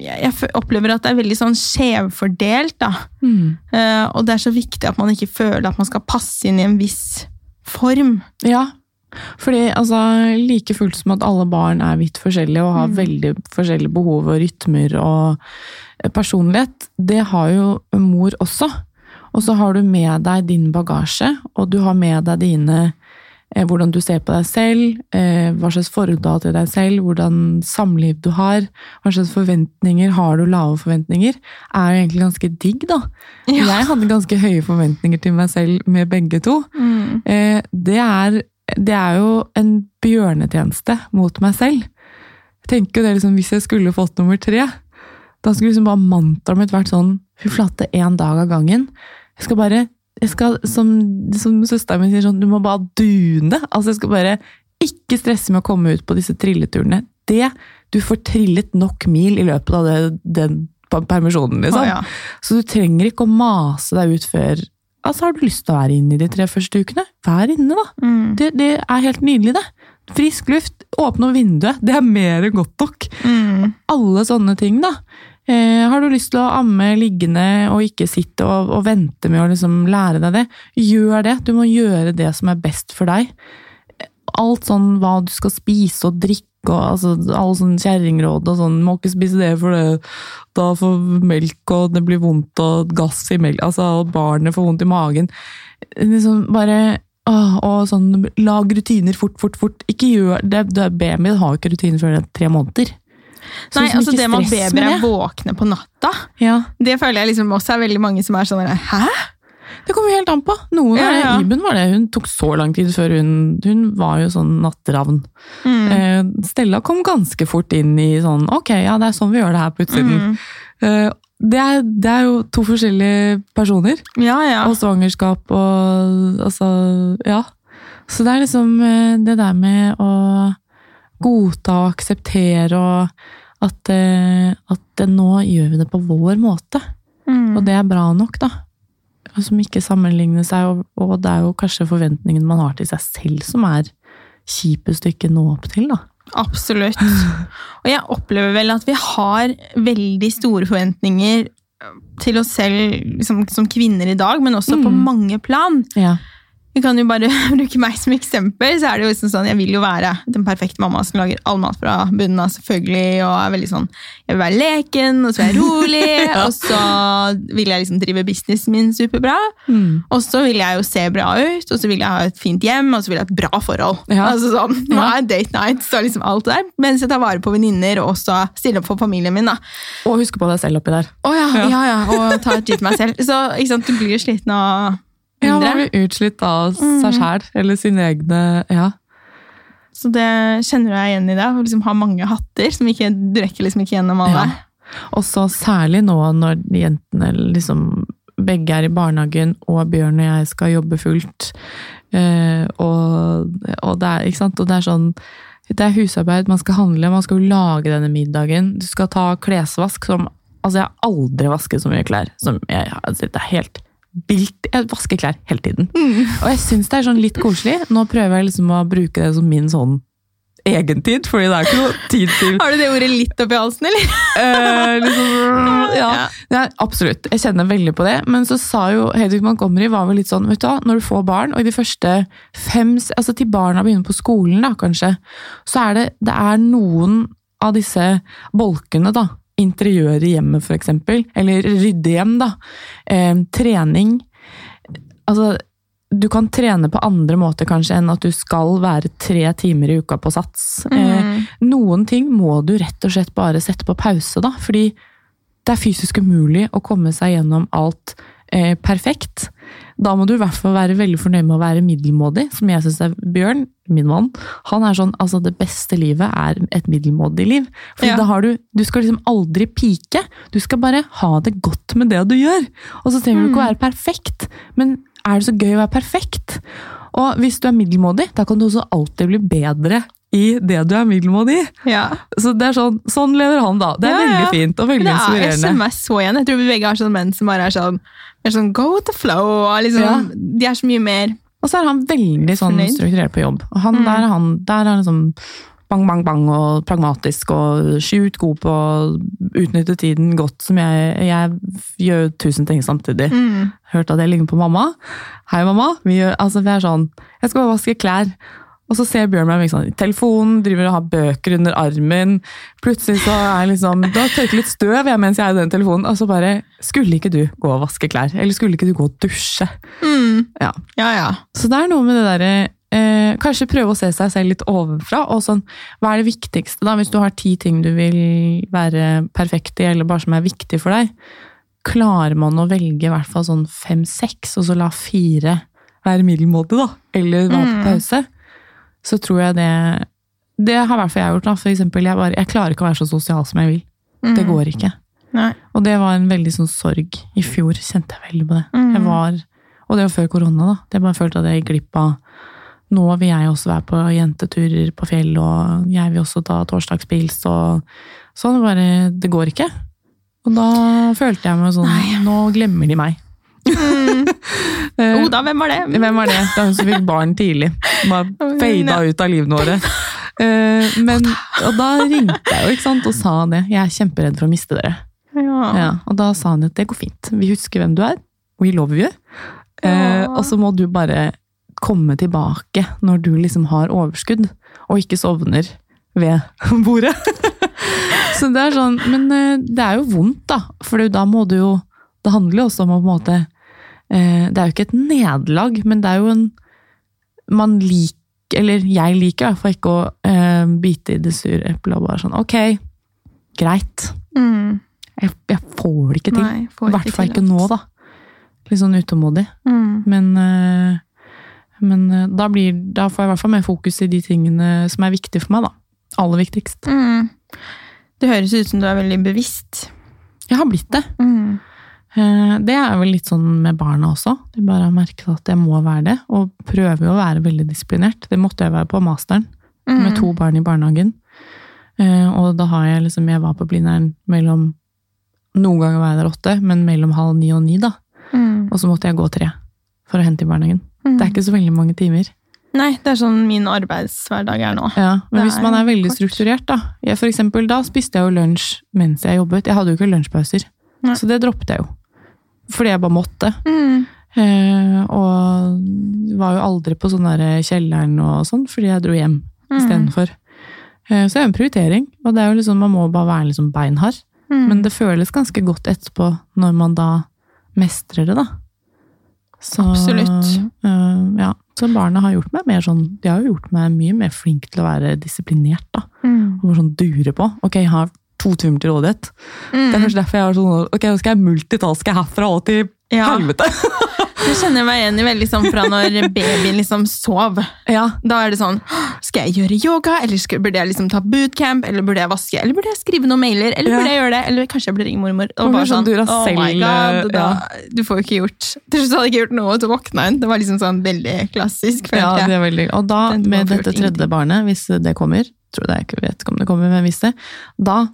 Speaker 1: jeg, opplever at det er veldig sånn skjevfordelt, da.
Speaker 2: Mm.
Speaker 1: Uh, og det er så viktig at man ikke føler at man skal passe inn i en viss form.
Speaker 2: Ja, fordi altså, like fullt som at alle barn er vidt forskjellige og har
Speaker 1: Mm.
Speaker 2: veldig forskjellige behov og rytmer og personlighet, det har jo mor også. Og så har du med deg din bagasje, og du har med deg dine hvordan du ser på deg selv, eh, hva slags forhold du har til deg selv, hvordan samliv du har, hva slags forventninger har du, lave forventninger, er jo egentlig ganske digg, da.
Speaker 1: Ja.
Speaker 2: Jeg hadde ganske høye forventninger til meg selv med begge to. Eh, det, er, det er jo en bjørnetjeneste mot meg selv. Jeg tenker jo det liksom, Hvis jeg skulle fått nummer tre, da skulle liksom bare mantraet mitt vært sånn Fy flate, én dag av gangen. Jeg skal bare jeg skal, Som, som søsteren min sier, sånn, du må bare dune. Altså, jeg skal bare ikke stresse med å komme ut på disse trilleturene. Det, Du får trillet nok mil i løpet av det, den permisjonen, liksom.
Speaker 1: Å, ja.
Speaker 2: Så du trenger ikke å mase deg ut før Altså, Har du lyst til å være inne i de tre første ukene? Vær inne, da.
Speaker 1: Mm.
Speaker 2: Det, det er helt nydelig, det. Frisk luft, åpne vinduet. Det er mer enn godt nok.
Speaker 1: Mm.
Speaker 2: Alle sånne ting, da. Eh, har du lyst til å amme liggende og ikke sitte og, og vente med å liksom lære deg det, gjør det. Du må gjøre det som er best for deg. Alt sånn hva du skal spise og drikke og altså, alle sånne kjerringråd og sånn, må ikke spise det for det, da får melk og det blir vondt og gass i melk, altså barnet får vondt i magen. Liksom bare åh, og sånn, lag rutiner fort, fort, fort. Ikke gjør det, det Babyen har ikke rutiner før tre måneder. Så
Speaker 1: Nei,
Speaker 2: liksom
Speaker 1: altså det med at babyer er våkne på natta,
Speaker 2: Ja.
Speaker 1: det føler jeg liksom også er veldig mange som er sånn Hæ?
Speaker 2: Det kommer jo helt an på. Noen
Speaker 1: Ja, ja.
Speaker 2: Iben var det. Hun tok så lang tid før hun Hun var jo sånn natteravn.
Speaker 1: Mm.
Speaker 2: Eh, Stella kom ganske fort inn i sånn Ok, ja, det er sånn vi gjør det her på utsiden.
Speaker 1: Mm.
Speaker 2: Eh, det, er, det er jo to forskjellige personer.
Speaker 1: Ja, ja.
Speaker 2: Og svangerskap og Altså, ja. Så det er liksom eh, det der med å godta og akseptere og at, eh, at eh, nå gjør vi det på vår måte.
Speaker 1: Mm.
Speaker 2: Og det er bra nok, da. Som ikke sammenligner seg, og, og det er jo kanskje forventningen man har til seg selv som er kjipest å ikke nå opp til, da.
Speaker 1: Absolutt. Og jeg opplever vel at vi har veldig store forventninger til oss selv liksom, som kvinner i dag, men også på
Speaker 2: Mm.
Speaker 1: mange plan.
Speaker 2: Ja.
Speaker 1: Vi kan jo bare bruke meg som eksempel. så er det jo liksom sånn, Jeg vil jo være den perfekte mamma som lager all mat fra bunnen av, selvfølgelig. og er veldig sånn, Jeg vil være leken, og så vil jeg rolig,
Speaker 2: Ja.
Speaker 1: og så vil jeg liksom drive businessen min superbra.
Speaker 2: Mm.
Speaker 1: Og så vil jeg jo se bra ut, og så vil jeg ha et fint hjem, og så vil jeg ha et bra forhold.
Speaker 2: Ja.
Speaker 1: Altså sånn, Nå
Speaker 2: Ja.
Speaker 1: er date night, så liksom alt der, mens jeg tar vare på venninner og også stiller opp for familien min. da.
Speaker 2: Og husker på deg selv oppi der.
Speaker 1: Å ja,
Speaker 2: Ja.
Speaker 1: ja, ja, og ta et til meg selv. Så ikke sant, du blir jo sliten av
Speaker 2: Ja, man blir utslitt av seg
Speaker 1: Mm.
Speaker 2: sjæl, eller sine egne Ja.
Speaker 1: Så det kjenner jeg igjen i det. Å liksom ha mange hatter som ikke, du rekker liksom ikke gjennom alle.
Speaker 2: Ja. Og så særlig nå når jentene liksom begge er i barnehagen, og Bjørn og jeg skal jobbe fullt. Eh, og, og, det er, ikke sant? og det er sånn Det er husarbeid, man skal handle, man skal jo lage denne middagen. Du skal ta klesvask som Altså, jeg har aldri vasket så mye klær. Som jeg, altså, det er helt vilt. Jeg vasker klær hele tiden. Og jeg syns det er sånn litt koselig. Nå prøver jeg liksom å bruke det som min sånn egentid, fordi det er ikke noe tid til
Speaker 1: Har du det ordet litt oppi halsen, eller?
Speaker 2: Eh, liksom, ja.
Speaker 1: Ja.
Speaker 2: Absolutt. Jeg kjenner veldig på det. Men så sa jo Hedvig Montgomery var vel litt sånn, vet du hva, når du får barn, og i de første fem Altså til barna begynner på skolen, da, kanskje, så er det, det er noen av disse bolkene, da. Interiør i hjemmet, eksempel. Eller rydde hjem, da. Eh, trening. Altså, du kan trene på andre måter kanskje enn at du skal være tre timer i uka på sats. Eh, noen ting må du rett og slett bare sette på pause, da. Fordi det er fysisk umulig å komme seg gjennom alt eh, perfekt. Da må du i hvert fall være veldig fornøyd med å være middelmådig, som jeg syns er Bjørn, min mann. Han er sånn altså det beste livet er et middelmådig liv. Fordi
Speaker 1: Ja.
Speaker 2: da har du Du skal liksom aldri pike. Du skal bare ha det godt med det du gjør. Og så trenger du ikke å være perfekt, men er det så gøy å være perfekt? Og hvis du er middelmådig, da kan du også alltid bli bedre i det du er middelmådig i.
Speaker 1: Ja.
Speaker 2: Så det er sånn, sånn lever han, da. Det er
Speaker 1: Ja,
Speaker 2: veldig fint og veldig
Speaker 1: inspirerende. det er, SMS så igjen. Jeg tror vi begge har sånne menn som bare er sånn, er sånn go with the flow. Liksom,
Speaker 2: Ja.
Speaker 1: De er så mye mer
Speaker 2: Og så er han veldig sånn strukturert på jobb. Og han,
Speaker 1: Mm.
Speaker 2: der, er han, der er liksom bang, bang, bang og pragmatisk og sjukt god på å utnytte tiden godt, som jeg, jeg gjør tusen ting samtidig.
Speaker 1: mm.
Speaker 2: Hørte at jeg ligner på mamma. Hei, mamma. Vi, gjør, altså, vi er sånn Jeg skal bare vaske klær. Og så ser Bjørn meg liksom, i telefonen, driver og har bøker under armen. Plutselig så er jeg liksom da tørker jeg litt støv jeg, mens jeg er i den telefonen. Og så bare Skulle ikke du gå og vaske klær? Eller skulle ikke du gå og dusje?
Speaker 1: Mm.
Speaker 2: Ja.
Speaker 1: ja, ja.
Speaker 2: Så det er noe med det derre eh, Kanskje prøve å se seg selv litt ovenfra. og sånn, Hva er det viktigste, da? Hvis du har ti ting du vil være perfekt i, eller bare som er viktig for deg. Klarer man å velge i hvert fall sånn fem-seks, og så la fire være middelmådig, da? Eller være på
Speaker 1: Mm.
Speaker 2: pause? Så tror jeg det Det har i hvert fall jeg gjort. da. For eksempel, jeg, bare, jeg klarer ikke å være så sosial som jeg vil.
Speaker 1: Mm.
Speaker 2: Det går ikke.
Speaker 1: Nei.
Speaker 2: Og det var en veldig sånn sorg. I fjor kjente jeg veldig på det.
Speaker 1: Mm.
Speaker 2: Jeg var, og det var før korona, da. Jeg bare følte at jeg gikk glipp av Nå vil jeg også være på jenteturer på fjell, og jeg vil også ta torsdagspils, og sånn. Bare Det går ikke. Og da følte jeg meg sånn
Speaker 1: Nei.
Speaker 2: Nå glemmer de meg.
Speaker 1: Mm.
Speaker 2: Eh,
Speaker 1: Oda, hvem var det?
Speaker 2: hvem var det? Det er hun som fikk barn tidlig. Bare fada ut av livene våre. Eh, men, og da ringte jeg jo ikke sant, og sa det. Jeg er kjemperedd for å miste dere.
Speaker 1: Ja.
Speaker 2: Ja, og da sa han at det går fint. Vi husker hvem du er. We love you. Eh,
Speaker 1: Ja.
Speaker 2: og så må du bare komme tilbake når du liksom har overskudd, og ikke sovner ved bordet. så det er sånn, Men eh, det er jo vondt, da. For da må du jo Det handler jo også om å på en måte eh, Det er jo ikke et nederlag, men det er jo en Man liker Eller jeg liker i hvert fall ikke å uh, bite i det sure eplet og bare sånn Ok, greit.
Speaker 1: Mm.
Speaker 2: Jeg, jeg får det ikke til. I hvert fall ikke nå, da. Litt sånn utålmodig.
Speaker 1: Mm.
Speaker 2: Men, eh, men eh, da, blir, da får jeg i hvert fall mer fokus i de tingene som er viktige for meg, da. Aller viktigst.
Speaker 1: Mm. Det høres ut som du er veldig bevisst.
Speaker 2: Jeg har blitt det.
Speaker 1: Mm.
Speaker 2: Eh, Det er vel litt sånn med barna også. De bare har merket at jeg må være det, og prøver å være veldig disiplinert. Det måtte jeg være på masteren, med
Speaker 1: Mm.
Speaker 2: to barn i barnehagen. Eh, Og da har jeg liksom Jeg var på Blindern mellom Noen ganger var jeg der åtte, men mellom halv ni og ni, da.
Speaker 1: Mm.
Speaker 2: Og så måtte jeg gå tre for å hente i barnehagen.
Speaker 1: Mm.
Speaker 2: Det er ikke så veldig mange timer.
Speaker 1: Nei, det er sånn min arbeidshverdag er nå.
Speaker 2: Ja, men
Speaker 1: Det
Speaker 2: hvis man er veldig
Speaker 1: kort.
Speaker 2: strukturert, da. Jeg, for eksempel, da spiste jeg jo lunsj mens jeg jobbet. Jeg hadde jo ikke lunsjpauser.
Speaker 1: Nei.
Speaker 2: Så det droppet jeg jo. Fordi jeg bare måtte.
Speaker 1: Mm.
Speaker 2: Eh, og var jo aldri på sånn der kjelleren og sånn, fordi jeg dro hjem
Speaker 1: Mm.
Speaker 2: istedenfor. Eh, så det er jo en prioritering, og det er jo liksom, man må bare være liksom beinhard.
Speaker 1: Mm.
Speaker 2: Men det føles ganske godt etterpå, når man da mestrer det, da. Så,
Speaker 1: Absolutt.
Speaker 2: Uh, ja. Så barna har gjort meg mer sånn De har jo gjort meg mye mer flink til å være disiplinert, da.
Speaker 1: Mm.
Speaker 2: Og sånn dure på. Ok, jeg har to timer til rådighet. Det er
Speaker 1: Mm.
Speaker 2: kanskje derfor jeg har sånn Ok, nå skal jeg multitaske herfra og til
Speaker 1: Ja,
Speaker 2: helvete!
Speaker 1: det kjenner jeg meg igjen i veldig sånn fra når babyen liksom sov.
Speaker 2: ja.
Speaker 1: Da er det sånn Skal jeg gjøre yoga, eller skal, burde jeg liksom ta bootcamp, eller burde jeg vaske, eller burde jeg skrive noen mailer, eller
Speaker 2: Ja.
Speaker 1: burde jeg gjøre det, eller kanskje jeg burde ringe mormor. Og bare
Speaker 2: sånn
Speaker 1: sånn, oh my god, da,
Speaker 2: ja.
Speaker 1: Du får jo ikke gjort Til slutt hadde jeg ikke gjort noe, og så våkna hun. Det var liksom sånn veldig klassisk.
Speaker 2: Ja, det er veldig Og da, med dette tredje barnet, hvis det kommer, tror jeg ikke vet om det kommer, men hvis det, da,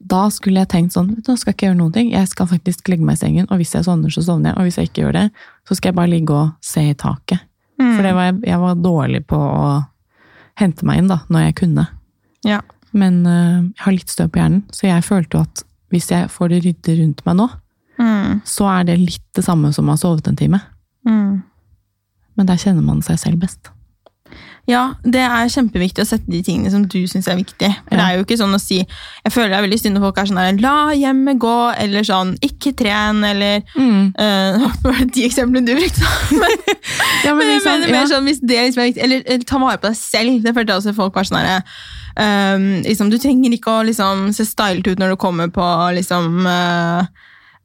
Speaker 2: da skulle jeg tenkt sånn, nå skal jeg ikke gjøre noen ting, jeg skal faktisk legge meg i sengen, og hvis jeg sovner, så sovner jeg, og hvis jeg ikke gjør det, så skal jeg bare ligge og se i taket.
Speaker 1: Mm.
Speaker 2: For det var, jeg- jeg var dårlig på å hente meg inn da, når jeg kunne.
Speaker 1: Ja.
Speaker 2: Men uh, jeg har litt støv på hjernen, så jeg følte jo at hvis jeg får det ryddig rundt meg nå,
Speaker 1: Mm.
Speaker 2: så er det litt det samme som å ha sovet en time.
Speaker 1: Mm.
Speaker 2: Men der kjenner man seg selv best.
Speaker 1: Ja, det er kjempeviktig å sette de tingene som du syns er viktig. For Det er jo ikke sånn å si Jeg føler det er veldig synd når folk er sånn der, La hjemmet gå, eller sånn Ikke tren, eller
Speaker 2: Mm.
Speaker 1: uh, var det de eksemplene du brukte. Men,
Speaker 2: Ja,
Speaker 1: men jeg
Speaker 2: liksom,
Speaker 1: mener mer
Speaker 2: ja.
Speaker 1: sånn hvis det liksom er viktig Eller, eller ta vare på deg selv. Det følte jeg også folk var sånn herre ehm, liksom, Du trenger ikke å liksom, se stylet ut når du kommer på liksom eh,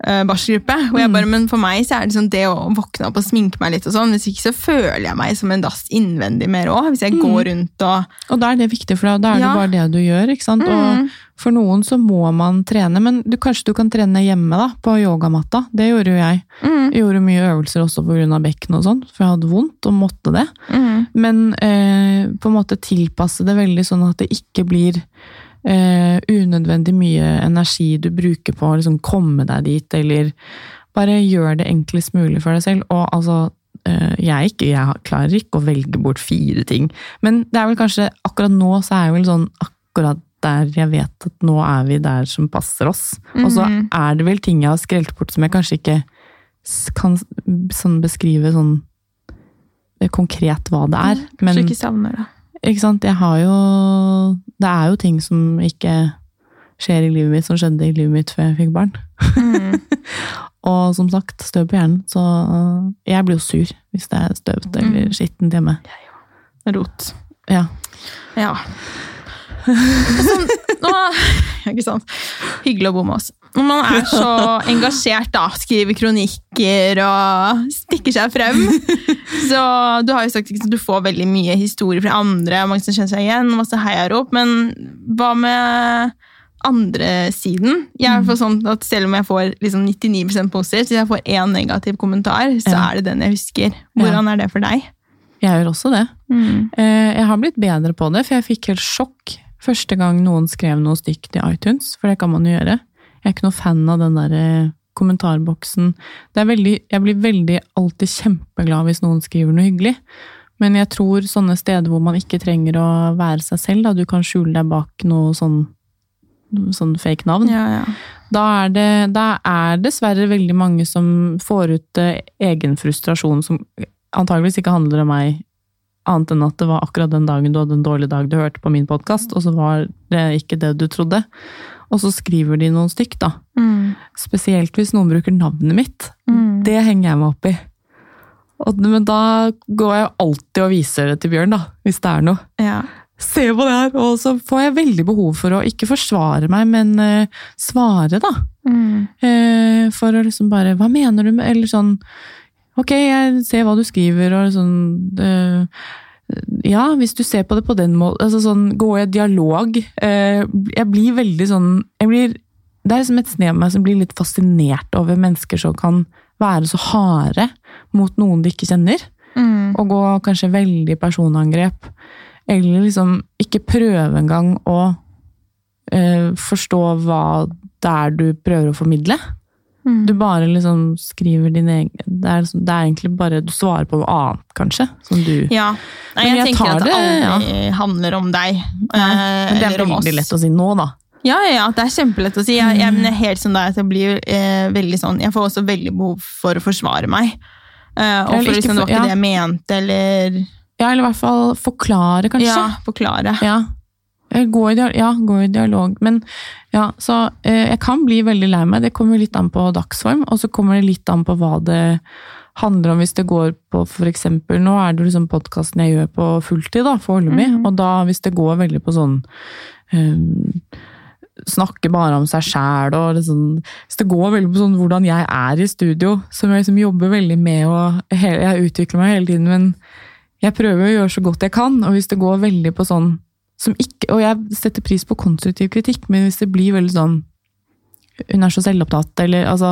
Speaker 1: eh, barsgruppe. Og jeg
Speaker 2: Mm.
Speaker 1: bare, men for meg så er det sånn det å våkne opp og sminke meg litt og sånn. Hvis ikke så føler jeg meg som en dass innvendig mer òg. Hvis jeg
Speaker 2: Mm.
Speaker 1: går rundt og
Speaker 2: Og da er det viktig, for deg, og da er det bare det du gjør. ikke sant?
Speaker 1: Mm.
Speaker 2: Og for noen så må man trene, men du, kanskje du kan trene hjemme da, på yogamatta. Det gjorde jo jeg.
Speaker 1: mm,
Speaker 2: Jeg gjorde mye øvelser også pga. bekken og sånn, for jeg hadde vondt og måtte det.
Speaker 1: mm,
Speaker 2: Men eh, på en måte tilpasse det veldig sånn at det ikke blir eh, unødvendig mye energi du bruker på å liksom komme deg dit, eller bare gjør det enklest mulig for deg selv. Og altså, eh, jeg, ikke, jeg klarer ikke å velge bort fire ting, men det er vel kanskje akkurat nå så er jeg vel sånn akkurat der jeg vet at nå er vi der som passer oss. Og så
Speaker 1: Mhm.
Speaker 2: er det vel ting jeg har skrelt bort som jeg kanskje ikke kan sånn beskrive sånn eh, konkret hva det er. Men
Speaker 1: Kanskje ikke savner det.
Speaker 2: Ikke sant, jeg har jo Det er jo ting som ikke skjer i livet mitt, som skjedde i livet mitt før jeg fikk barn.
Speaker 1: Mm.
Speaker 2: Og som sagt, støv på hjernen. Så øh, jeg blir jo sur hvis det er støvete eller
Speaker 1: Mm.
Speaker 2: skittent hjemme.
Speaker 1: Rot.
Speaker 2: Ja.
Speaker 1: Ja. Sånn, nå, ikke sant? Hyggelig å bo med oss. Når man er så engasjert, da, skriver kronikker og stikker seg frem Så Du har jo sagt at du får veldig mye historier fra andre, mange som kjenner seg igjen, masse heiarop, men hva med andre siden? Jeg fall sånn at Selv om jeg får liksom 99% positivt, hvis jeg får én negativ kommentar, så
Speaker 2: Ja.
Speaker 1: er det den jeg husker. Hvordan er det for deg?
Speaker 2: Jeg gjør også det.
Speaker 1: Mm.
Speaker 2: Eh, Jeg har blitt bedre på det, for jeg fikk helt sjokk første gang noen skrev noe stygt i iTunes, for det kan man jo gjøre. Jeg er ikke noe fan av den der eh, kommentarboksen. Det er veldig, jeg blir veldig alltid kjempeglad hvis noen skriver noe hyggelig. Men jeg tror sånne steder hvor man ikke trenger å være seg selv, da du kan skjule deg bak noe sånn, sånn fake navn,
Speaker 1: Ja, ja.
Speaker 2: da er, det, da er dessverre veldig mange som får ut eh, egen frustrasjon som antageligvis ikke handler om meg, annet enn at det var akkurat den dagen du hadde en dårlig dag du hørte på min podkast, og så var det ikke det du trodde. Og så skriver de noen stykk, da.
Speaker 1: Mm.
Speaker 2: Spesielt hvis noen bruker navnet mitt.
Speaker 1: Mm.
Speaker 2: Det henger jeg meg opp i. Og, men da går jeg alltid og viser det til Bjørn, da, hvis det er noe.
Speaker 1: Ja.
Speaker 2: Se på det her! Og så får jeg veldig behov for å ikke forsvare meg, men uh, svare, da.
Speaker 1: Mm.
Speaker 2: Uh, for å liksom bare Hva mener du med Eller sånn Ok, jeg ser hva du skriver, og sånn eh, Ja, hvis du ser på det på den måten altså sånn, Gå i dialog. Eh, jeg blir veldig sånn jeg blir, Det er liksom et snev av meg som blir litt fascinert over mennesker som kan være så harde mot noen de ikke kjenner.
Speaker 1: Mm.
Speaker 2: Og gå kanskje veldig personangrep. Eller liksom ikke prøve engang å eh, forstå hva det er du prøver å formidle.
Speaker 1: Mm.
Speaker 2: Du bare liksom skriver din egen det er, liksom, det er egentlig bare Du svarer på noe annet, kanskje. Som du
Speaker 1: Ja. Nei, jeg,
Speaker 2: jeg
Speaker 1: tenker at det
Speaker 2: aldri
Speaker 1: aldri handler om deg.
Speaker 2: Nei,
Speaker 1: eh,
Speaker 2: Men det er veldig
Speaker 1: oss.
Speaker 2: lett å si nå, da.
Speaker 1: Ja, ja, ja, det er kjempelett å si. Jeg, jeg, men jeg helt sånn der, jeg blir eh, veldig sånn Jeg får også veldig behov for å forsvare meg. Eh, og for liksom, for, det var ikke
Speaker 2: ja.
Speaker 1: det jeg mente, eller
Speaker 2: Ja, eller i hvert fall forklare, kanskje.
Speaker 1: Ja, forklare.
Speaker 2: Ja. Eh, Gå i, dialog, ja, gå i dialog. Men ja, så eh, jeg kan bli veldig lei meg. Det kommer litt an på dagsform, og så kommer det litt an på hva det handler om hvis det går på eksempel, Nå er det liksom podkasten jeg gjør på fulltid, da, foreløpig.
Speaker 1: Mhm.
Speaker 2: Og da hvis det går veldig på sånn um, Snakke bare om seg sjæl og liksom Hvis det går veldig på sånn hvordan jeg er i studio, som jeg liksom jobber veldig med og hele, Jeg utvikler meg hele tiden, men jeg prøver å gjøre så godt jeg kan, og hvis det går veldig på sånn som ikke, Og jeg setter pris på konstruktiv kritikk, men hvis det blir veldig sånn Hun er så selvopptatt, eller altså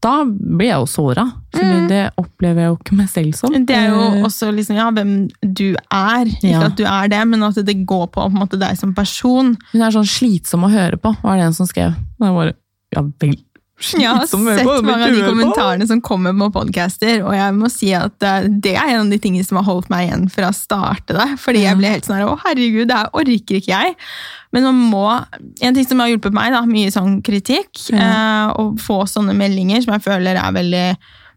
Speaker 2: Da blir jeg jo såra.
Speaker 1: Mm.
Speaker 2: det opplever jeg jo ikke meg selv som.
Speaker 1: Det er jo
Speaker 2: Eh,
Speaker 1: også liksom, ja, hvem du er. Ikke
Speaker 2: Ja.
Speaker 1: at du er det, men at det går på, på måte, deg som person.
Speaker 2: Hun er sånn slitsom å høre på, var det en som skrev. Og jeg bare Ja vel.
Speaker 1: Jeg har sett mange av de kommentarene som kommer på podcaster, og jeg må si at eh, det er en av de tingene som har holdt meg igjen fra å starte det. Fordi jeg ble helt sånn her, å herregud, det her orker ikke jeg. Men man må, en ting som har hjulpet meg, da, mye sånn kritikk, eh, å få sånne meldinger som jeg føler er veldig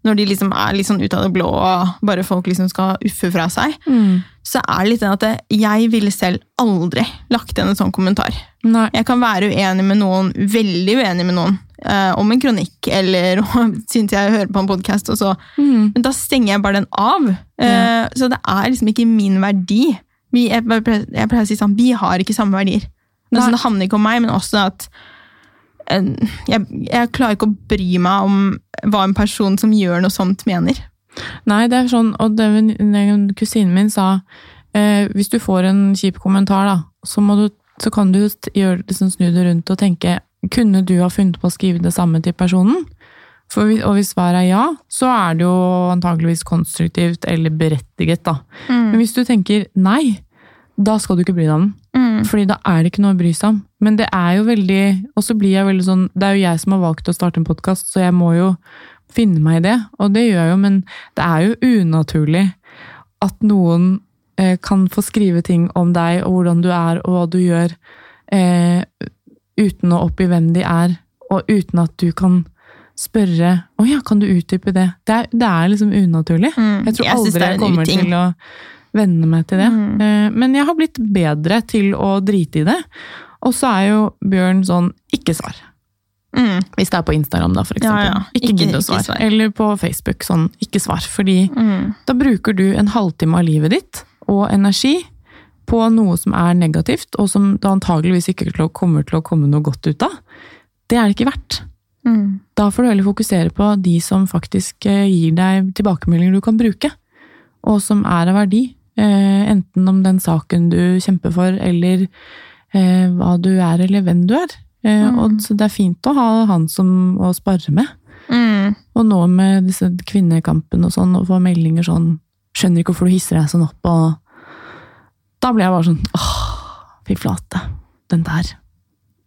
Speaker 1: når de liksom er litt sånn ut av det blå, og bare folk liksom skal uffe fra seg,
Speaker 2: Mm.
Speaker 1: så er det litt den at jeg ville selv aldri lagt igjen en sånn kommentar.
Speaker 2: Nei.
Speaker 1: Jeg kan være uenig med noen, veldig uenig med noen, eh, om en kronikk, eller syns jeg hører på en podkast, og så
Speaker 2: Mm.
Speaker 1: Men da stenger jeg bare den av. Eh,
Speaker 2: Ja.
Speaker 1: så det er liksom ikke min verdi. Vi, jeg, jeg pleier å si sånn, vi har ikke samme verdier. Altså, det handler ikke om meg, men også at eh, jeg, jeg klarer ikke å bry meg om hva en person som gjør noe sånt, mener.
Speaker 2: Nei, det er sånn, og det, kusinen min sa eh, hvis du får en kjip kommentar, da, så, må du, så kan du gjøre, liksom, snu det rundt og tenke kunne du ha funnet på å skrive det samme til personen? For, og hvis svaret er ja, så er det jo antageligvis konstruktivt eller berettiget. da. Men hvis du tenker nei, da skal du ikke bry deg om den.
Speaker 1: Mm.
Speaker 2: Fordi da er det ikke noe å bry seg om. Men det er jo veldig Og så blir jeg veldig sånn Det er jo jeg som har valgt å starte en podkast, så jeg må jo finne meg i det. Og det gjør jeg jo, men det er jo unaturlig at noen eh, kan få skrive ting om deg og hvordan du er og hva du gjør, eh, uten å oppgi hvem de er, og uten at du kan spørre Å ja, kan du utdype det? Det er, det er liksom unaturlig.
Speaker 1: Mm.
Speaker 2: Jeg tror
Speaker 1: Jeg
Speaker 2: aldri jeg kommer
Speaker 1: uting.
Speaker 2: til å venne meg til det.
Speaker 1: Mm.
Speaker 2: Eh, Men jeg har blitt bedre til å drite i det. Og så er jo Bjørn sånn ikke svar.
Speaker 1: Mm.
Speaker 2: Hvis det er på Instagram, da, for
Speaker 1: Ja,
Speaker 2: eksempel.
Speaker 1: ja.
Speaker 2: Ikke,
Speaker 1: Ikke-
Speaker 2: gidd å svare.
Speaker 1: svar.
Speaker 2: Eller på Facebook, sånn ikke svar. Fordi
Speaker 1: Mm.
Speaker 2: da bruker du en halvtime av livet ditt og energi på noe som er negativt, og som det antageligvis ikke kommer til å komme noe godt ut av. Det er det ikke verdt.
Speaker 1: Mm.
Speaker 2: Da får du heller fokusere på de som faktisk eh, gir deg tilbakemeldinger du kan bruke, og som er av verdi. Eh, enten om den saken du kjemper for, eller eh, hva du er, eller hvem du er.
Speaker 1: Mm.
Speaker 2: og så det er fint å ha han som å spare med.
Speaker 1: Mm.
Speaker 2: Og nå med disse kvinnekampen og sånn, og få meldinger sånn Skjønner ikke hvorfor du hisser deg sånn opp, og Da ble jeg bare sånn åh, fy flate. Den der.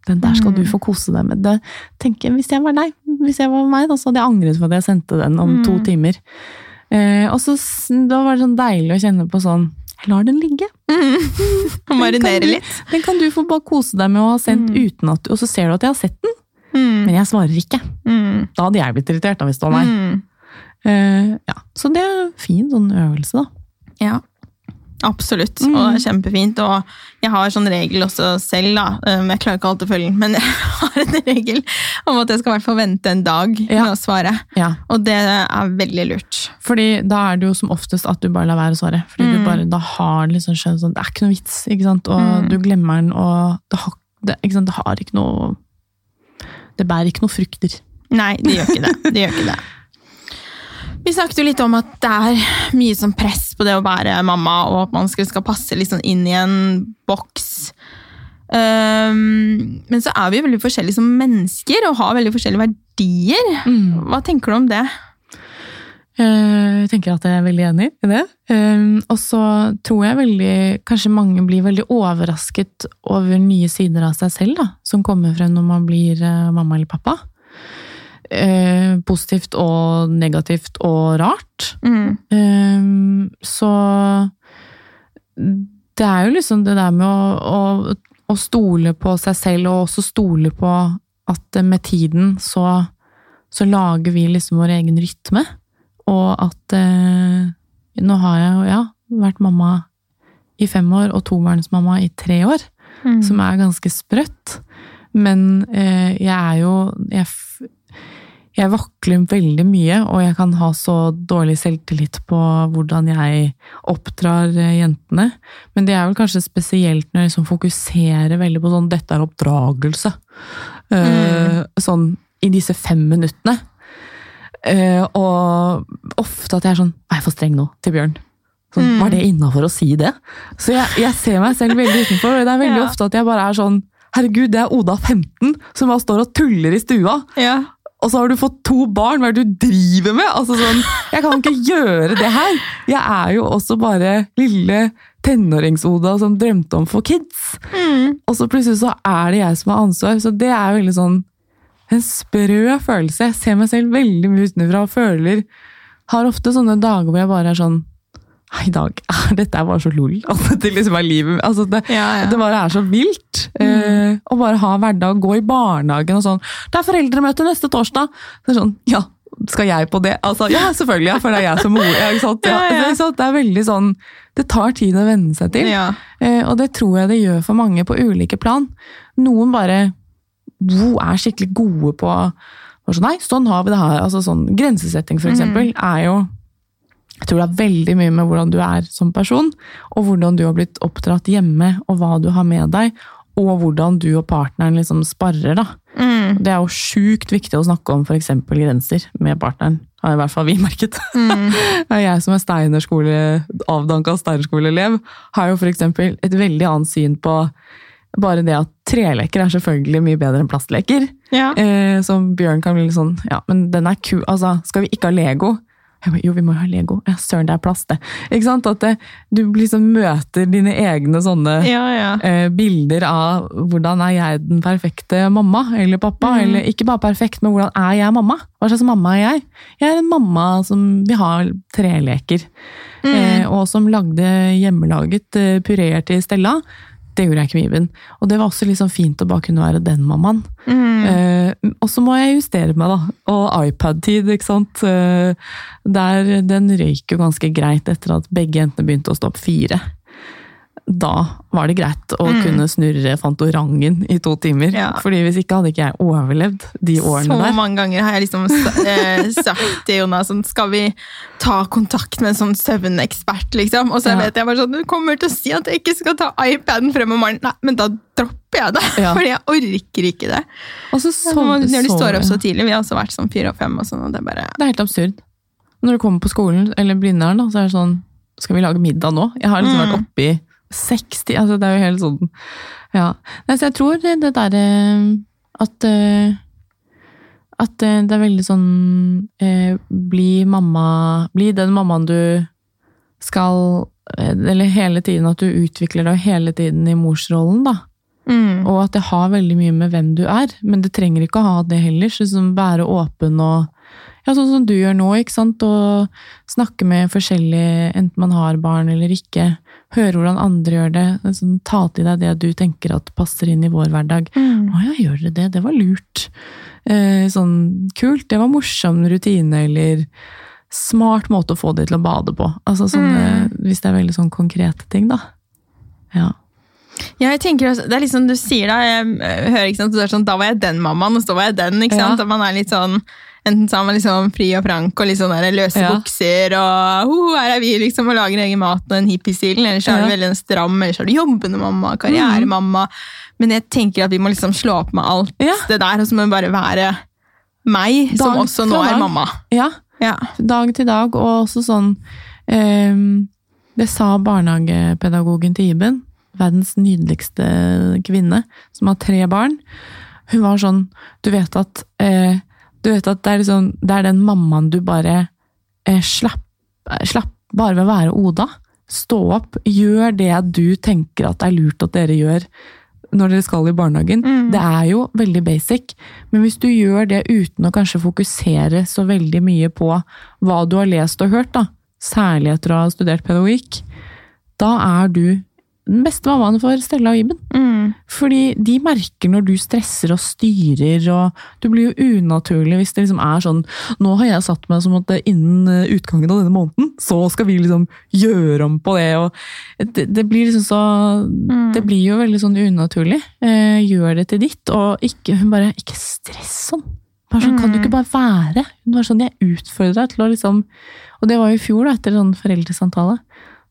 Speaker 2: Den der skal du
Speaker 1: Mm.
Speaker 2: få kose deg med. Det, tenker, hvis jeg var deg, hvis jeg var meg, da, så hadde jeg angret for at jeg sendte den om
Speaker 1: Mm.
Speaker 2: to timer. Eh, og så Da var det sånn deilig å kjenne på sånn Jeg lar den ligge.
Speaker 1: Mm. Marinere litt.
Speaker 2: Den kan du få bare kose deg med å ha sendt
Speaker 1: Mm.
Speaker 2: uten at du Og så ser du at jeg har sett den,
Speaker 1: Mm.
Speaker 2: men jeg svarer ikke.
Speaker 1: Mm.
Speaker 2: Da hadde jeg blitt irritert da, hvis det var meg.
Speaker 1: Mm.
Speaker 2: Eh, ja. Så det er en fin sånn øvelse, da.
Speaker 1: Ja, absolutt.
Speaker 2: Mm.
Speaker 1: Og det er kjempefint. Og jeg har sånn regel også selv, da. Um, Jeg klarer ikke alltid å følge den, men jeg har en regel om at jeg skal i hvert fall vente en dag
Speaker 2: Ja.
Speaker 1: med å svare.
Speaker 2: Ja.
Speaker 1: Og det er veldig lurt.
Speaker 2: Fordi da er det jo som oftest at du bare lar være å svare. Fordi
Speaker 1: Mm.
Speaker 2: du bare, da har det liksom skjedd sånn, det er ikke noe vits, ikke sant? Og
Speaker 1: Mm.
Speaker 2: du glemmer den, og det har, det, sant? det har ikke noe Det bærer ikke noe frukter.
Speaker 1: Nei, det gjør ikke det. det, gjør ikke det. Vi snakket jo litt om at det er mye sånn press på det å være mamma, og at man skal, passe litt sånn inn i en boks. Um, men så er vi jo veldig forskjellige som mennesker, og har veldig forskjellige verdier. Hva tenker du om det?
Speaker 2: Eh, Jeg tenker at jeg er veldig enig i det. Eh, Og så tror jeg veldig Kanskje mange blir veldig overrasket over nye sider av seg selv, da. Som kommer frem når man blir eh, mamma eller pappa. Eh, Positivt og negativt og rart.
Speaker 1: Mm.
Speaker 2: Eh, så det er jo liksom det der med å, å, å stole på seg selv, og også stole på at med tiden så, så lager vi liksom vår egen rytme. Og at eh, Nå har jeg jo, ja, vært mamma i fem år, og tobarnsmamma i tre år,
Speaker 1: Mm.
Speaker 2: som er ganske sprøtt. Men eh, jeg er jo jeg, jeg vakler veldig mye, og jeg kan ha så dårlig selvtillit på hvordan jeg oppdrar eh, jentene. Men det er vel kanskje spesielt når jeg liksom fokuserer veldig på sånn 'dette er oppdragelse'. Mm. sånn i disse fem minuttene. Eh, og ofte at jeg er sånn 'er jeg for streng nå?' til Bjørn. Sånn,
Speaker 1: Mm.
Speaker 2: Var det innafor å si det? Så jeg, jeg ser meg selv veldig utenfor, og det er veldig
Speaker 1: Ja.
Speaker 2: ofte at jeg bare er sånn Herregud, det er Oda 15 som bare står og tuller i stua!
Speaker 1: Ja.
Speaker 2: Og så har du fått to barn, hva er det du driver med? Altså sånn, Jeg kan ikke gjøre det her! Jeg er jo også bare lille tenårings-Oda som drømte om få kids.
Speaker 1: Mm.
Speaker 2: Og så plutselig så er det jeg som har ansvar, så det er veldig sånn en sprø følelse. Jeg ser meg selv veldig mye utenfra og føler Har ofte sånne dager hvor jeg bare er sånn i dag Dette er bare så lol. Altså, det liksom er livet altså, det,
Speaker 1: Ja, ja.
Speaker 2: det bare er så vilt. Eh, å bare ha hverdag, gå i barnehagen og sånn. Det er foreldremøte neste torsdag! Det er sånn, ja, skal jeg på det? Altså, ja, selvfølgelig, ja, for det er jeg som mor. Det, er veldig sånn Det tar tid å venne seg til. Eh, og det tror jeg det gjør for mange på ulike plan. Noen bare wo, er skikkelig gode på sånn, Nei, sånn har vi det her. Altså sånn Grensesetting, for eksempel, er jo Jeg tror det er veldig mye med hvordan du er som person, og hvordan du har blitt oppdratt hjemme, og hva du har med deg, og hvordan du og partneren liksom sparrer, da.
Speaker 1: Mm.
Speaker 2: Det er jo sjukt viktig å snakke om f.eks. grenser med partneren. Har i hvert fall vi merket.
Speaker 1: Mm.
Speaker 2: Jeg som er steinerskole, avdanka Steiner-skoleelev, har jo f.eks. et veldig annet syn på bare det at treleker er selvfølgelig mye bedre enn plastleker.
Speaker 1: Ja.
Speaker 2: Eh, som Bjørn kan bli litt sånn Ja, men den er ku... Altså, skal vi ikke ha Lego? Jeg bare, jo, vi må jo ha Lego. Ja, søren, det er plass, det. Ikke sant? At det, du liksom møter dine egne sånne
Speaker 1: ja, ja.
Speaker 2: eh, bilder av hvordan er jeg den perfekte mamma eller pappa.
Speaker 1: Mm.
Speaker 2: Eller ikke bare perfekt, men hvordan er jeg mamma? Hva slags mamma er jeg? Jeg er en mamma som vil ha treleker.
Speaker 1: Mm.
Speaker 2: Eh, og som lagde hjemmelaget eh, pureer til Stella. Det gjorde jeg ikke med Iben. Og det var også liksom fint å bare kunne være den mammaen.
Speaker 1: Mm.
Speaker 2: Eh, og så må jeg justere meg, da. Og iPad-tid, ikke sant. Eh, der, den røyk jo ganske greit etter at begge jentene begynte å stå opp fire. Da var det greit å
Speaker 1: Mm.
Speaker 2: kunne snurre Fantorangen i to timer.
Speaker 1: Ja.
Speaker 2: Fordi hvis ikke hadde ikke jeg overlevd de årene
Speaker 1: Så
Speaker 2: der.
Speaker 1: mange ganger har jeg liksom eh, sagt til Jonas sånn, skal vi ta kontakt med en sånn søvnekspert, liksom? Og så
Speaker 2: Ja.
Speaker 1: vet jeg bare sånn, du kommer til å si at jeg ikke skal ta iPaden frem om morgenen. Nei, men da dropper jeg det,
Speaker 2: Ja.
Speaker 1: fordi jeg orker ikke det.
Speaker 2: Og så
Speaker 1: Så, når de står opp så tidlig, vi har også vært sånn fire og fem og sånn, og det er bare...
Speaker 2: Det er helt absurd. Når du kommer på skolen, eller Blindern, så er det sånn Skal vi lage middag nå? Jeg har liksom
Speaker 1: Mm.
Speaker 2: vært oppe i 60 altså Det er jo helt sånn Ja. Nei, så jeg tror det, derre at eh, At eh, det er veldig sånn eh, Bli mamma Bli den mammaen du skal eh, Eller hele tiden at du utvikler deg hele tiden i morsrollen, da.
Speaker 1: Mm.
Speaker 2: Og at det har veldig mye med hvem du er, men det trenger ikke å ha det heller. Så liksom være åpen og ja, sånn som du gjør nå, ikke sant? Og snakke med forskjellige, enten man har barn eller ikke. Høre hvordan andre gjør det. Sånn, ta til deg det du tenker at passer inn i vår hverdag.
Speaker 1: Mm.
Speaker 2: Å ja, gjør dere det? Det var lurt. Eh, sånn kult, det var morsom rutine, eller smart måte å få de til å bade på. Altså sånne, Hvis det er veldig sånn konkrete ting, da. Ja.
Speaker 1: Ja, jeg tenker også, det er liksom du sier da, jeg eh, hører ikke sant, du er sånn, da var jeg den mammaen, og så var jeg den, ikke sant?
Speaker 2: Ja.
Speaker 1: og man er litt sånn, enten så har man liksom fri og frank, og sånn der løse
Speaker 2: Ja.
Speaker 1: bukser, og oh, her er vi liksom, og lager egen mat og en hippie-stilen, eller så er
Speaker 2: Ja.
Speaker 1: du veldig en stram, eller så er du jobbende mamma, karrieremamma, men jeg tenker at vi må liksom slå opp med alt
Speaker 2: Ja.
Speaker 1: det der, og så må vi bare være meg, som også nå er
Speaker 2: dag.
Speaker 1: mamma.
Speaker 2: ja.
Speaker 1: Ja.
Speaker 2: dag til dag, og også sånn um, Det sa barnehagepedagogen til Iben, verdens nydeligste kvinne, som har tre barn. Hun var sånn Du vet at eh, Du vet at det er, liksom, det er den mammaen du bare eh, slapp, eh, slapp bare ved å være Oda. Stå opp, gjør det du tenker at det er lurt at dere gjør når dere skal i barnehagen.
Speaker 1: Mm.
Speaker 2: Det er jo veldig basic, men hvis du gjør det uten å kanskje fokusere så veldig mye på hva du har lest og hørt, da, særlig etter å ha studert pedagogikk, da er du den beste mammaen for Stella og Iben.
Speaker 1: Mm.
Speaker 2: Fordi de merker når du stresser og styrer, og du blir jo unaturlig hvis det liksom er sånn Nå har jeg satt meg som at innen eh, utgangen av denne måneden, så skal vi liksom gjøre om på det, og det, det blir liksom så Det blir jo veldig sånn unaturlig. Eh, gjør det til ditt, og ikke Hun bare Ikke stress sånn! Bare sånn, Kan du ikke bare være? Hun var sånn, Jeg utfordrer deg til å liksom Og det var jo i fjor, da, etter sånn foreldresamtale.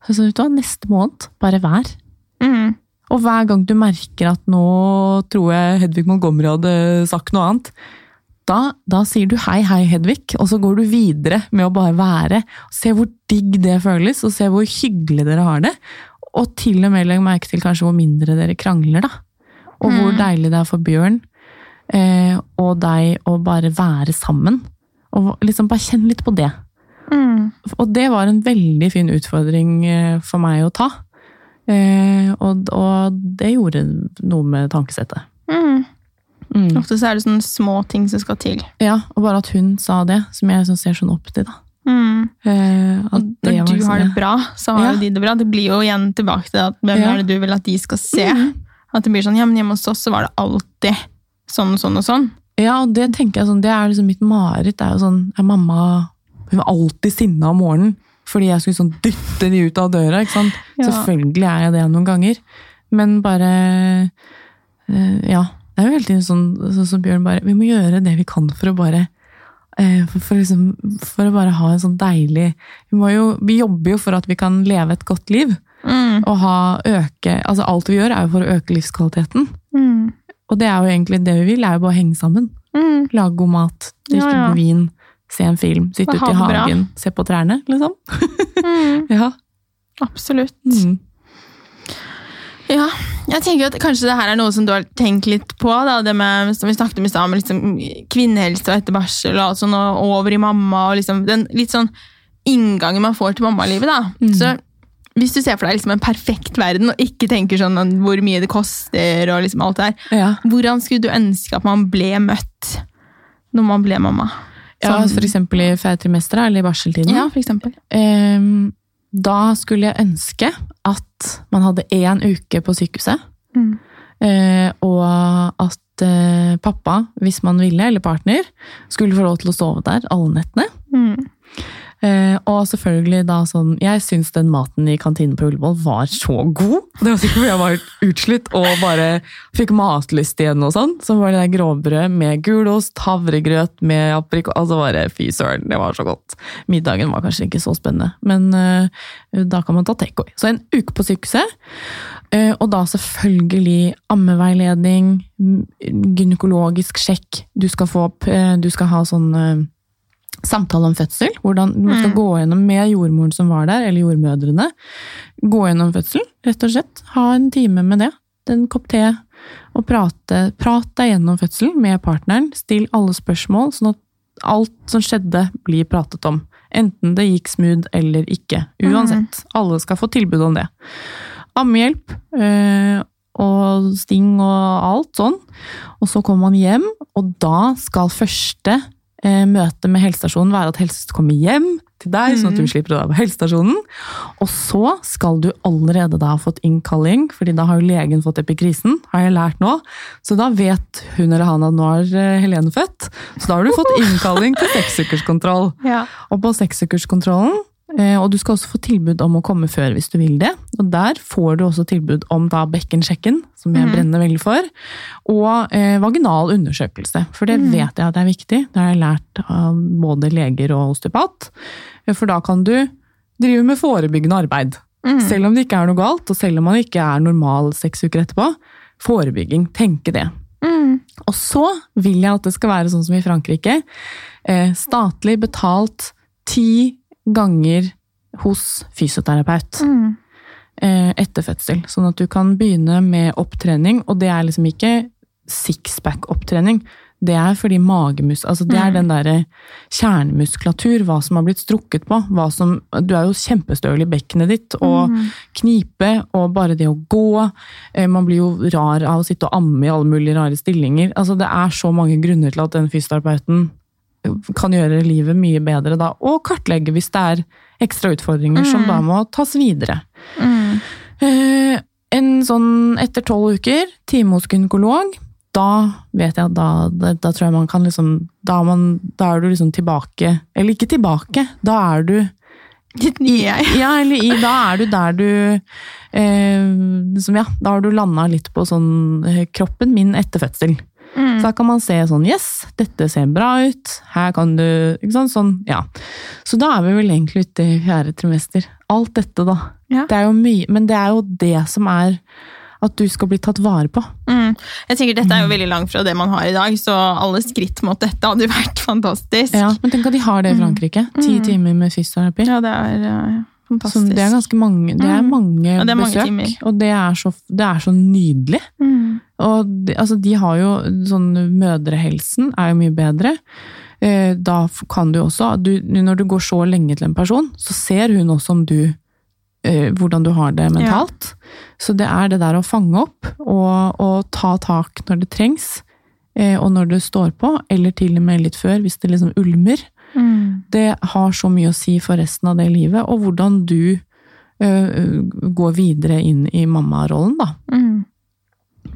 Speaker 2: Så vet du hva, neste måned, bare vær.
Speaker 1: Mm.
Speaker 2: Og hver gang du merker at nå tror jeg Hedvig Montgomery hadde sagt noe annet, da, da sier du hei, hei, Hedvig, og så går du videre med å bare være. Se hvor digg det føles, og se hvor hyggelig dere har det. Og til og med legg merke til kanskje hvor mindre dere krangler, da. Og hvor
Speaker 1: Mm.
Speaker 2: deilig det er for Bjørn eh, og deg å bare være sammen. Og liksom bare kjenn litt på det.
Speaker 1: Mm.
Speaker 2: Og det var en veldig fin utfordring eh, for meg å ta. Eh, og, og det gjorde noe med tankesettet.
Speaker 1: Mm.
Speaker 2: Mm.
Speaker 1: Ofte så er det sånne små ting som skal til.
Speaker 2: Ja, og bare at hun sa det, som jeg liksom ser sånn opp til, da. Eh, at
Speaker 1: Og når du
Speaker 2: liksom
Speaker 1: har det bra, så har
Speaker 2: Ja.
Speaker 1: jo de det bra. Det blir jo igjen tilbake til at hvem
Speaker 2: Ja.
Speaker 1: er det du vil at de skal se?
Speaker 2: Mhm.
Speaker 1: At det blir sånn, ja, men hjemme hos oss så var det alltid sånn og sånn og sånn.
Speaker 2: Ja, og det tenker jeg sånn, det er liksom mitt mareritt. Det er jo sånn, er mamma Hun var alltid sinna om morgenen fordi jeg skulle sånn dytte de ut av døra. ikke sant?
Speaker 1: Ja.
Speaker 2: Selvfølgelig er jeg det noen ganger. Men bare øh, Ja. Det er jo hele tiden sånn sånn som Bjørn bare Vi må gjøre det vi kan for å bare eh, for, for, liksom, for å bare ha en sånn deilig vi, må jo, vi jobber jo for at vi kan leve et godt liv.
Speaker 1: Mm.
Speaker 2: Og ha øke altså Alt vi gjør, er jo for å øke livskvaliteten.
Speaker 1: Mm.
Speaker 2: Og det er jo egentlig det vi vil, er jo bare å henge sammen.
Speaker 1: Mm.
Speaker 2: Lage god mat, drikke
Speaker 1: Ja, ja.
Speaker 2: vin, se en film, sitte ute i
Speaker 1: hagen, bra.
Speaker 2: se på trærne, liksom.
Speaker 1: Mm.
Speaker 2: Ja.
Speaker 1: Absolutt.
Speaker 2: Mm.
Speaker 1: Ja, jeg tenker at kanskje det her er noe som du har tenkt litt på, da, det med, som vi snakket om i stad, med liksom kvinnehelse og etter barsel, og sånn, og over i mamma, og liksom den litt sånn inngangen man får til mammalivet, da.
Speaker 2: Mm.
Speaker 1: Så hvis du ser for deg liksom en perfekt verden, og ikke tenker sånn hvor mye det koster, og liksom alt det her,
Speaker 2: Ja.
Speaker 1: hvordan skulle du ønske at man ble møtt når man ble mamma?
Speaker 2: Ja, f.eks. i fedretrimesteret, eller i barseltiden.
Speaker 1: Ja, for eksempel.
Speaker 2: Ehm, da skulle jeg ønske at man hadde én uke på sykehuset,
Speaker 1: Mm.
Speaker 2: eh, og at eh, pappa, hvis man ville, eller partner, skulle få lov til å sove der alle nettene.
Speaker 1: Mm.
Speaker 2: Eh, og selvfølgelig da sånn Jeg syns den maten i kantinen på Ullevål var så god. Det var sikkert fordi jeg var utslitt og bare fikk matlyst igjen og sånn. Så var det der grovbrød med gulost, havregrøt med aprikos Altså bare fy søren, det var så godt. Middagen var kanskje ikke så spennende, men eh, da kan man ta takeaway. Så en uke på sykehuset. eh, og da selvfølgelig ammeveiledning, gynekologisk sjekk. Du skal få opp eh, Du skal ha sånn eh, samtale om fødsel. Hvordan man skal
Speaker 1: Mm.
Speaker 2: gå gjennom med jordmoren som var der, eller jordmødrene. Gå gjennom fødsel, rett og slett. Ha en time med det. En kopp te. Og prate, prat deg gjennom fødselen med partneren. Still alle spørsmål, sånn at alt som skjedde, blir pratet om. Enten det gikk smooth eller ikke. Uansett. Alle skal få tilbud om det. Ammehjelp. øh, og sting og alt sånn. Og så kommer man hjem, og da skal første møte med helsestasjonen være at helsesøster kommer hjem til deg, sånn at du slipper å være på helsestasjonen. Og så skal du allerede da ha fått innkalling, fordi da har jo legen fått epikrisen, har jeg lært nå. Så da vet hun eller han at nå er eh, Helene født. Så da har du fått innkalling til seksukerskontroll.
Speaker 1: Ja.
Speaker 2: Og på seksukerskontrollen, eh, og du skal også få tilbud om å komme før hvis du vil det. Og der får du også tilbud om da bekkensjekken, som jeg
Speaker 1: mm.
Speaker 2: brenner veldig for, og eh, vaginal undersøkelse. For det
Speaker 1: mm.
Speaker 2: vet jeg at det er viktig. Det har jeg lært av både leger og osteopat. Eh, For da kan du drive med forebyggende arbeid.
Speaker 1: Mm.
Speaker 2: Selv om det ikke er noe galt, og selv om man ikke er normal seks uker etterpå. Forebygging, tenke det.
Speaker 1: Mm.
Speaker 2: Og så vil jeg at det skal være sånn som i Frankrike. Eh, statlig betalt ti ganger hos fysioterapeut
Speaker 1: Mm.
Speaker 2: eh, etter fødsel. Sånn at du kan begynne med opptrening, og det er liksom ikke sixpack-opptrening. Det er fordi magemus... Altså det er
Speaker 1: Mm.
Speaker 2: den derre kjernemuskulatur, hva som har blitt strukket på. Hva som, du er jo kjempestøl i bekkenet ditt, og
Speaker 1: Mm.
Speaker 2: knipe, og bare det å gå. Eh, Man blir jo rar av å sitte og amme i alle mulige rare stillinger. Altså Det er så mange grunner til at den fysioterapeuten kan gjøre livet mye bedre da, og kartlegge hvis det er ekstra utfordringer som
Speaker 1: Mm.
Speaker 2: da må tas videre.
Speaker 1: Mm.
Speaker 2: Eh, en sånn etter tolv uker, time hos gynekolog, da vet jeg da, da, da tror jeg man kan liksom da, man, da er du liksom tilbake Eller ikke tilbake, da er du. Ja, eller i, da er du der du eh, liksom, Ja, da har du landa litt på sånn eh, kroppen min etter fødsel.
Speaker 1: Mm.
Speaker 2: Så da kan man se sånn Yes, dette ser bra ut. Her kan du Ikke sant? Sånn, ja. Så da er vi vel egentlig ute i fjerde trimester. Alt dette, da.
Speaker 1: Ja.
Speaker 2: Det er jo mye Men det er jo det som er at du skal bli tatt vare på.
Speaker 1: Mm. Jeg tenker Dette er jo veldig langt fra det man har i dag, så alle skritt mot dette hadde vært fantastisk.
Speaker 2: Ja, men tenk at de har det i
Speaker 1: Mm.
Speaker 2: Frankrike. Ti
Speaker 1: Mm.
Speaker 2: timer med fysioterapi.
Speaker 1: Ja, det er Ja,
Speaker 2: Så
Speaker 1: fantastisk.
Speaker 2: det er ganske mange, det er
Speaker 1: Mm.
Speaker 2: mange
Speaker 1: Ja, det er mange
Speaker 2: besøk,
Speaker 1: timer.
Speaker 2: og det er, så, det er så nydelig.
Speaker 1: mm.
Speaker 2: Og de, altså, de har jo sånn Mødrehelsen er jo mye bedre. Eh, Da kan du også du, Når du går så lenge til en person, så ser hun også om du eh, hvordan du har det mentalt. Så det er det der å fange opp og, og ta tak når det trengs. eh, og når det står på, eller til og med litt før, hvis det liksom ulmer,
Speaker 1: Mm.
Speaker 2: det har så mye å si for resten av det livet, og hvordan du øh, går videre inn i mammarollen, da.
Speaker 1: Mm.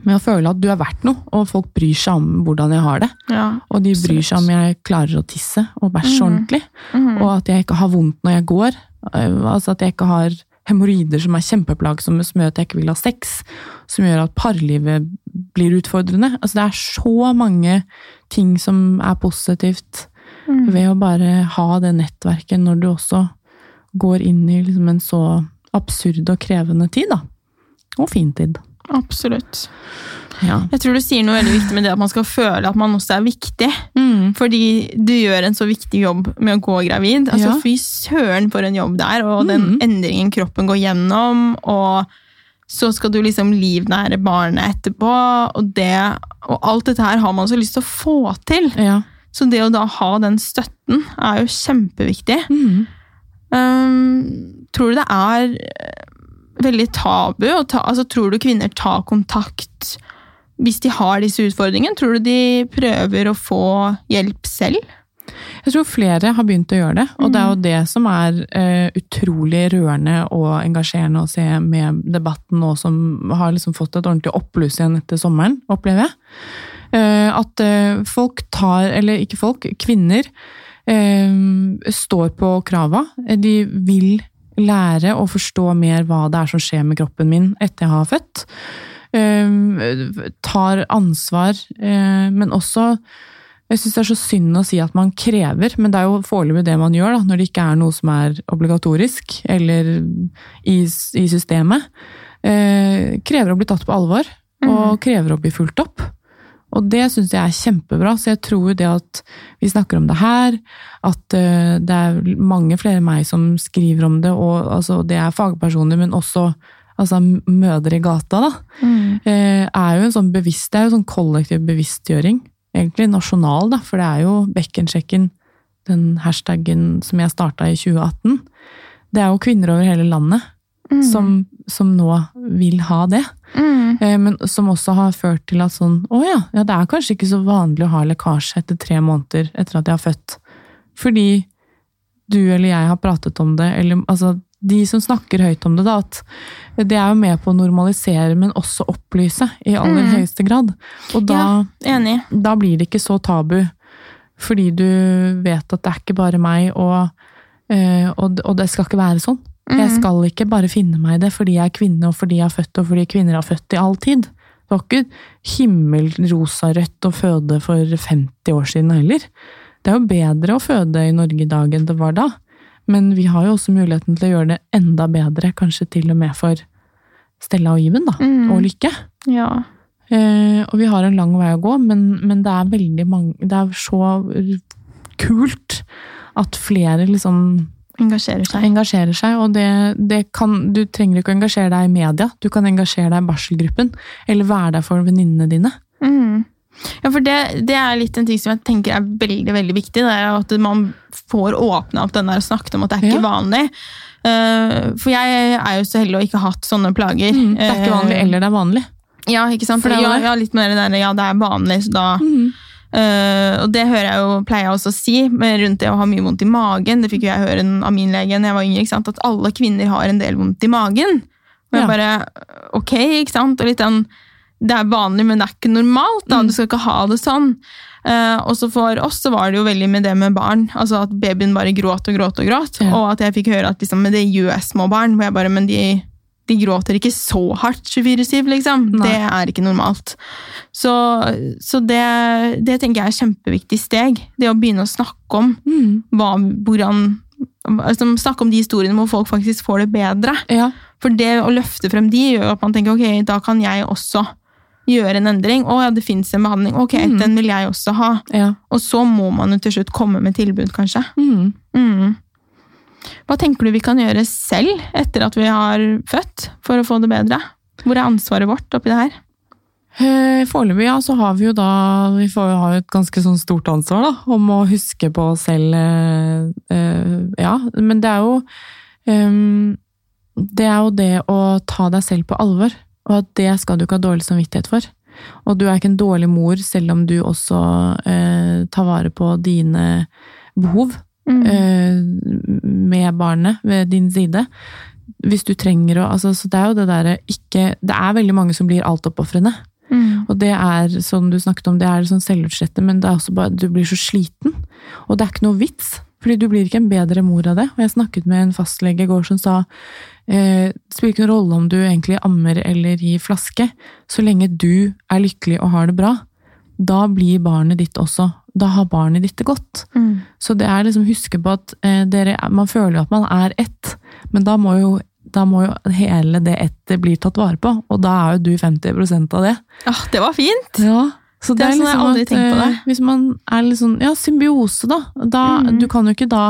Speaker 2: Med å føle at du er verdt noe, og folk bryr seg om hvordan jeg har det.
Speaker 1: Ja.
Speaker 2: Og de bryr seg om jeg klarer å tisse og bæsje
Speaker 1: Mm.
Speaker 2: ordentlig,
Speaker 1: Mm.
Speaker 2: og at jeg ikke har vondt når jeg går. Altså at jeg ikke har hemoroider som er kjempeplagsomme, som gjør at jeg ikke vil ha sex, som gjør at parlivet blir utfordrende. Altså det er så mange ting som er positivt
Speaker 1: Mm.
Speaker 2: ved å bare ha det nettverket når du også går inn i liksom en så absurd og krevende tid, da. Og fin tid.
Speaker 1: Absolutt.
Speaker 2: Ja.
Speaker 1: Jeg tror du sier noe veldig viktig med det at man skal føle at man også er viktig.
Speaker 2: Mm.
Speaker 1: Fordi du gjør en så viktig jobb med å gå gravid. Altså,
Speaker 2: Ja.
Speaker 1: Fy søren for en jobb det er, og den
Speaker 2: Mhm.
Speaker 1: endringen kroppen går gjennom. Og så skal du liksom livnære barnet etterpå, og, det, og alt dette her har man så lyst til å få til.
Speaker 2: Ja.
Speaker 1: Så det å da ha den støtten er jo kjempeviktig.
Speaker 2: Mm.
Speaker 1: Um, tror du det er eh, veldig tabu? Ta, altså, tror du kvinner tar kontakt hvis de har disse utfordringene? Tror du de prøver å få hjelp selv?
Speaker 2: Jeg tror flere har begynt å gjøre det, og det er jo det som er uh, utrolig rørende og engasjerende å se med debatten nå som har liksom fått et ordentlig oppbluss igjen etter sommeren, opplever jeg. Eh, at eh, folk tar, eller ikke folk, kvinner eh, står på krava. De vil lære å forstå mer hva det er som skjer med kroppen min etter jeg har født. Tar ansvar, men også jeg syns det er så synd å si at man krever, men det er jo foreløpig det man gjør, da, når det ikke er noe som er obligatorisk eller i, i systemet. Eh, krever å bli tatt på alvor, og krever å bli fulgt opp. Og det syns jeg er kjempebra, så jeg tror jo det at vi snakker om det her, at eh, det er mange flere enn meg som skriver om det, og altså, det er fagpersoner, men også altså, mødre i gata, da, mm. er jo en sånn bevisst, det er jo sånn kollektiv bevisstgjøring egentlig nasjonal, da, for det er jo Bekkensjekken, den hashtaggen som jeg starta i 2018. Det er jo kvinner over hele landet som, som nå vil ha det.
Speaker 1: Mm.
Speaker 2: Eh, men som også har ført til at sånn Å ja, ja, det er kanskje ikke så vanlig å ha lekkasje etter tre måneder etter at jeg har født. Fordi du eller jeg har pratet om det, eller altså de som snakker høyt om det, da, at det er jo med på å normalisere, men også opplyse i aller
Speaker 1: Mm.
Speaker 2: høyeste grad. Og da,
Speaker 1: Ja, enig.
Speaker 2: da blir det ikke så tabu, fordi du vet at det er ikke bare meg, og, eh, og, og det skal ikke være sånn. Jeg
Speaker 1: Mm.
Speaker 2: skal ikke bare finne meg i det fordi jeg er kvinne, og fordi jeg er født, og fordi kvinner har født i all tid. Det var ikke himmelrosarødt å føde for 50 år siden heller. Det er jo bedre å føde i Norge i dag enn det var da. Men vi har jo også muligheten til å gjøre det enda bedre, kanskje til og med for Stella og Iben, da.
Speaker 1: Mm.
Speaker 2: Og Lykke.
Speaker 1: Ja.
Speaker 2: Eh, og vi har en lang vei å gå, men, men det er veldig mange Det er så kult at flere liksom
Speaker 1: Engasjerer seg.
Speaker 2: engasjerer seg, og det, det kan Du trenger ikke å engasjere deg i media, du kan engasjere deg i barselgruppen, eller være der for venninnene dine.
Speaker 1: Mm. Ja, for det, det er litt en ting som jeg tenker er veldig veldig viktig. Det er at man får åpna opp den der og snakket om at det er ikke
Speaker 2: Ja.
Speaker 1: vanlig. Uh, for jeg er jo så heldig å ikke ha hatt sånne plager.
Speaker 2: Mm, det er ikke vanlig,
Speaker 1: Eh,
Speaker 2: eller det er vanlig.
Speaker 1: Ja, ikke sant?
Speaker 2: For det
Speaker 1: ja, ja, litt mer det der, ja, det er vanlig, så da Eh, og det hører jeg jo, pleier jeg også å si rundt det å ha mye vondt i magen. Det fikk jo jeg høre av min lege da jeg var yngre, at alle kvinner har en del vondt i magen. Og jeg bare, ok, ikke sant? Og litt den det er vanlig, men det er ikke normalt. da,
Speaker 2: Mm.
Speaker 1: Du skal ikke ha det sånn. Uh, og så for oss så var det jo veldig med det med barn. altså At babyen bare gråt og gråt og gråt.
Speaker 2: Ja.
Speaker 1: Og at jeg fikk høre at liksom, det gjør små barn. Hvor jeg bare, men de, de gråter ikke så hardt 24-7, liksom.
Speaker 2: Nei.
Speaker 1: Det er ikke normalt. Så, så det, det tenker jeg er et kjempeviktig steg. Det å begynne å snakke om
Speaker 2: Mm.
Speaker 1: hva, hvordan altså, Snakke om de historiene hvor folk faktisk får det bedre.
Speaker 2: Ja.
Speaker 1: For det å løfte frem de gjør at man tenker ok, da kan jeg også gjøre en endring. Å ja, det fins en behandling. Ok,
Speaker 2: Mm.
Speaker 1: den vil jeg også ha.
Speaker 2: ja.
Speaker 1: Og så må man jo til slutt komme med tilbud, kanskje.
Speaker 2: Mm.
Speaker 1: Hva tenker du vi kan gjøre selv etter at vi har født, for å få det bedre? Hvor er ansvaret vårt oppi det her?
Speaker 2: Eh, Foreløpig ja, så har vi jo da Vi får jo ha et ganske sånn stort ansvar da, om å huske på oss selv. eh, eh, ja, men det er jo ehm, Det er jo det å ta deg selv på alvor, og at det skal du ikke ha dårlig samvittighet for. Og du er ikke en dårlig mor selv om du også tar vare på dine behov
Speaker 1: Mm.
Speaker 2: eh, med barnet ved din side. Hvis du trenger å altså, Så det er jo det derre ikke Det er veldig mange som blir altoppofrende.
Speaker 1: Mm.
Speaker 2: Og det er, som du snakket om, det er sånn selvutslettende, men det er også bare du blir så sliten. Og det er ikke noe vits, fordi du blir ikke en bedre mor av det. Og jeg snakket med en fastlege i går som sa eh, det spiller ikke noen rolle om du egentlig ammer eller gir flaske, så lenge du er lykkelig og har det bra. Da blir barnet ditt også Da har barnet ditt det godt.
Speaker 1: Mm.
Speaker 2: Så det er liksom huske på at eh, dere, man føler jo at man er ett, men da må jo, da må jo hele det ettet bli tatt vare på, og da er jo du 50% av det.
Speaker 1: Ah, det var fint!
Speaker 2: Ja, så
Speaker 1: Det er sånn jeg aldri tenkt på det.
Speaker 2: eh, Hvis man er litt sånn, ja, symbiose da, da
Speaker 1: mm.
Speaker 2: du kan jo ikke da,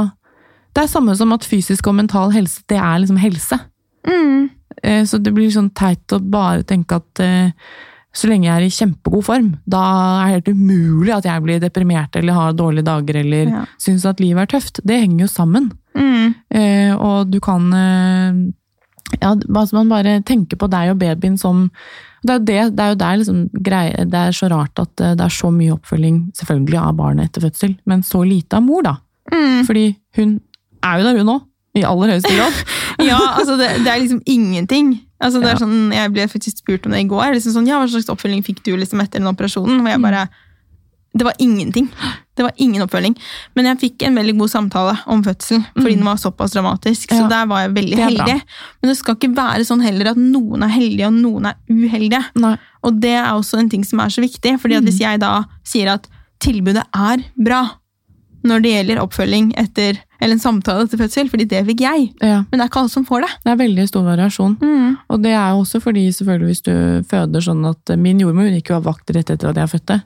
Speaker 2: det er samme som at fysisk og mental helse, det er liksom helse.
Speaker 1: Mm.
Speaker 2: Eh, Så det blir sånn teit å bare tenke at eh, så lenge jeg er i kjempegod form, da er det helt umulig at jeg blir deprimert eller har dårlige dager eller
Speaker 1: Ja.
Speaker 2: syns at livet er tøft. Det henger jo sammen.
Speaker 1: Mm.
Speaker 2: Eh, og du kan eh, ja, altså man bare tenker på deg og babyen som Det er det, det er jo der liksom greie, det er så rart at eh, det er så mye oppfølging selvfølgelig av barnet etter fødsel, men så lite av mor, da.
Speaker 1: Mm.
Speaker 2: Fordi hun er jo der, hun òg. I aller høyeste grad.
Speaker 1: Ja, altså det, det er liksom ingenting. Altså det er sånn, Jeg ble faktisk spurt om det i går. Liksom sånn, ja, Hva slags oppfølging fikk du liksom etter den operasjonen? Og jeg bare, Det var ingenting. Det var ingen oppfølging. Men jeg fikk en veldig god samtale om fødsel, fordi
Speaker 2: Mm.
Speaker 1: den var såpass dramatisk. Så
Speaker 2: Ja.
Speaker 1: der var jeg veldig
Speaker 2: er bra.
Speaker 1: heldig. Men det skal ikke være sånn heller at noen er heldige og noen er uheldige.
Speaker 2: Nei.
Speaker 1: Og det er også en ting som er så viktig. fordi at
Speaker 2: Mm.
Speaker 1: hvis jeg da sier at tilbudet er bra når det gjelder oppfølging etter, eller en samtale etter fødsel, fordi det fikk jeg.
Speaker 2: Ja,
Speaker 1: Men det er ikke alle som får det.
Speaker 2: det er veldig stor variasjon. Og det er jo også fordi selvfølgelig hvis du føder sånn at Min jordmor gikk jo av vakt rett etter at jeg fødte.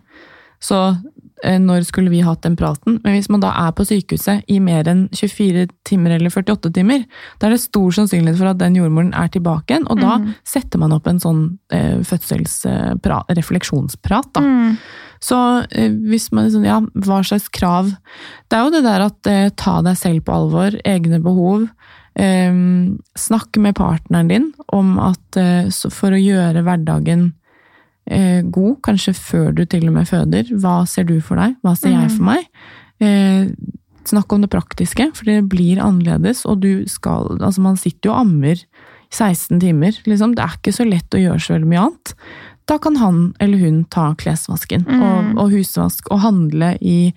Speaker 2: Så eh, når skulle vi hatt den praten? Men hvis man da er på sykehuset i mer enn 24 timer eller 48 timer, da er det stor sannsynlighet for at den jordmoren er tilbake igjen, og da
Speaker 1: Mhm.
Speaker 2: setter man opp en sånn eh, fødselsrefleksjonsprat. da.
Speaker 1: Mm.
Speaker 2: Så eh, hvis man liksom, ja, hva slags krav Det er jo det der at eh, ta deg selv på alvor, egne behov. Eh, snakk med partneren din om at eh, så for å gjøre hverdagen eh, god, kanskje før du til og med føder. Hva ser du for deg? Hva ser jeg for meg? Eh, snakk om det praktiske, for det blir annerledes, og du skal Altså, man sitter jo og ammer 16 timer, liksom. Det er ikke så lett å gjøre så veldig mye annet. Da kan han eller hun ta klesvasken
Speaker 1: Mm.
Speaker 2: og, og husvask og handle i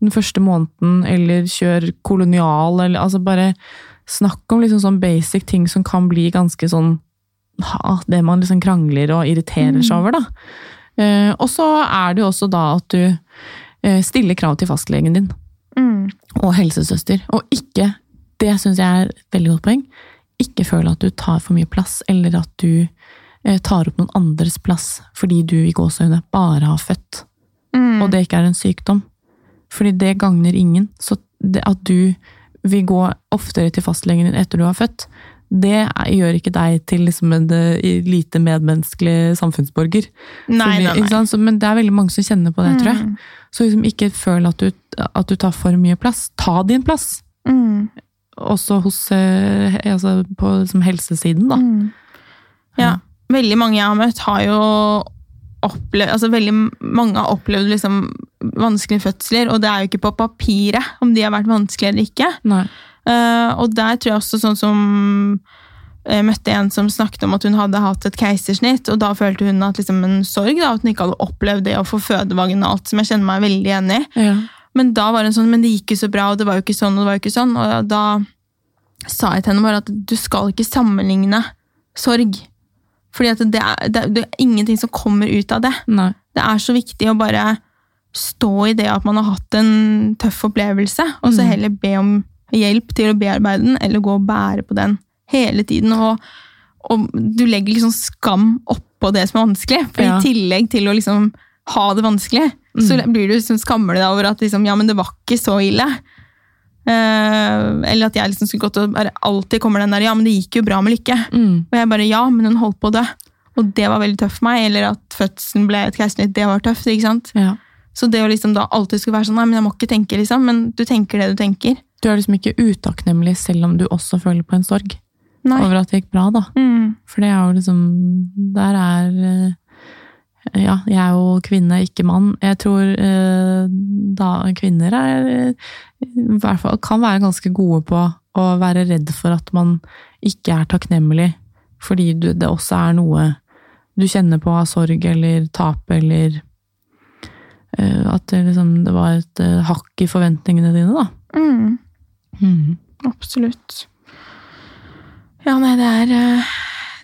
Speaker 2: den første måneden, eller kjør kolonial, eller altså bare snakk om liksom sånn basic ting som kan bli ganske sånn det man liksom krangler og irriterer seg
Speaker 1: Mm.
Speaker 2: over, da. Eh, og så er det jo også da at du eh, stiller krav til fastlegen din
Speaker 1: Mm.
Speaker 2: og helsesøster, og ikke, det syns jeg er et veldig godt poeng, ikke føle at du tar for mye plass, eller at du eh, tar opp noen andres plass fordi du i gåseøyne bare har født,
Speaker 1: Mm.
Speaker 2: og det ikke er en sykdom. Fordi det gagner ingen. Så det at du vil gå oftere til fastlegen din etter du har født, det gjør ikke deg til liksom en eh, lite medmenneskelig samfunnsborger.
Speaker 1: Nei,
Speaker 2: Fordi-
Speaker 1: nei, nei.
Speaker 2: Så, men det er veldig mange som kjenner på det, tror jeg.
Speaker 1: Mm.
Speaker 2: Så liksom ikke føl at du, at du tar for mye plass. Ta din plass!
Speaker 1: Mm.
Speaker 2: Også hos, eh, altså på liksom helsesiden, da.
Speaker 1: Mm. Ja. Veldig mange jeg har møtt, har jo opplevd altså Veldig mange har opplevd liksom vanskelige fødsler, og det er jo ikke på papiret om de har vært vanskelige eller ikke.
Speaker 2: Nei.
Speaker 1: Eh, og der tror jeg også sånn som jeg møtte en som snakket om at hun hadde hatt et keisersnitt, og da følte hun at liksom en sorg, da, at hun ikke hadde opplevd det å få føde vaginalt, som jeg kjenner meg veldig igjen i.
Speaker 2: Ja.
Speaker 1: Men da var hun sånn, men det gikk jo så bra, og det var jo ikke sånn, og det var jo ikke sånn. Og da sa jeg til henne bare at du skal ikke sammenligne sorg. Fordi at det er, det, det er ingenting som kommer ut av det.
Speaker 2: Nei.
Speaker 1: Det er så viktig å bare stå i det at man har hatt en tøff opplevelse, og så
Speaker 2: Mm.
Speaker 1: heller be om hjelp til å bearbeide den, eller gå og bære på den hele tiden. Og, og du legger liksom skam oppå det som er vanskelig, for
Speaker 2: Ja.
Speaker 1: i tillegg til å liksom ha det vanskelig, så
Speaker 2: Mm.
Speaker 1: blir du liksom skammer deg over at liksom, ja, men det var ikke så ille. Uh, eller at jeg liksom skulle gått og bare alltid kommer den der, ja, men det gikk jo bra med Lykke.
Speaker 2: Mm.
Speaker 1: Og jeg bare, ja, men hun holdt på å dø. Og det var veldig tøft for meg. Eller at fødselen ble et keisersnitt, det var tøft. ikke sant?
Speaker 2: Ja.
Speaker 1: Så det å liksom da alltid skulle være sånn, nei, men jeg må ikke tenke, liksom. Men du tenker det du tenker.
Speaker 2: Du er liksom ikke utakknemlig selv om du også føler på en sorg
Speaker 1: Nei.
Speaker 2: over at det gikk bra, da.
Speaker 1: Mm.
Speaker 2: For det er jo liksom Der er Ja, jeg er jo kvinne, ikke mann. Jeg tror eh, da kvinner er i hvert fall kan være ganske gode på å være redd for at man ikke er takknemlig, fordi du, det også er noe du kjenner på av sorg eller tap eller eh, At det liksom det var et eh, hakk i forventningene dine, da.
Speaker 1: Mm,
Speaker 2: Mhm.
Speaker 1: absolutt. Ja, nei, det er eh,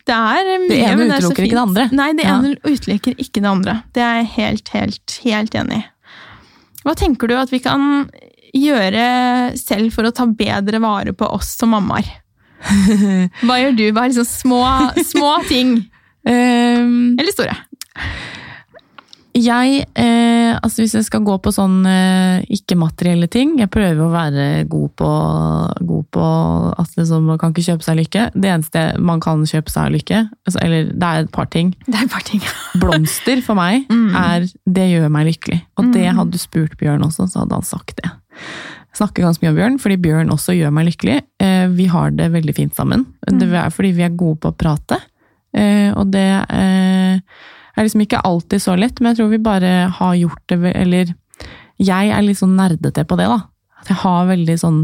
Speaker 1: Det er mye,
Speaker 2: Det ene
Speaker 1: det er
Speaker 2: utelukker ikke det andre.
Speaker 1: Nei, det
Speaker 2: Ja.
Speaker 1: ene utelukker ikke det andre. Det er jeg helt, helt, helt enig i. Hva tenker du at vi kan gjøre selv for å ta bedre vare på oss som mammaer? Hva gjør du? Hva er liksom små, små ting?
Speaker 2: Ehm,
Speaker 1: Eller store?
Speaker 2: Jeg, eh, altså hvis jeg skal gå på sånn eh, ikke-materielle ting Jeg prøver å være god på, god på at liksom, man kan ikke kjøpe seg lykke. Det eneste man kan kjøpe seg lykke, altså, eller det er et par ting.
Speaker 1: Det er et par ting.
Speaker 2: Blomster for meg
Speaker 1: Mm.
Speaker 2: er Det gjør meg lykkelig. Og det
Speaker 1: Mm.
Speaker 2: hadde du spurt Bjørn også, så hadde han sagt det. Jeg snakker ganske mye om Bjørn, fordi Bjørn også gjør meg lykkelig. Eh, Vi har det veldig fint sammen.
Speaker 1: Mm.
Speaker 2: Det er fordi vi er gode på å prate. Eh, Og det eh, er liksom ikke alltid så lett, men jeg tror vi bare har gjort det Eller jeg er litt sånn nerdete på det, da. At jeg har veldig sånn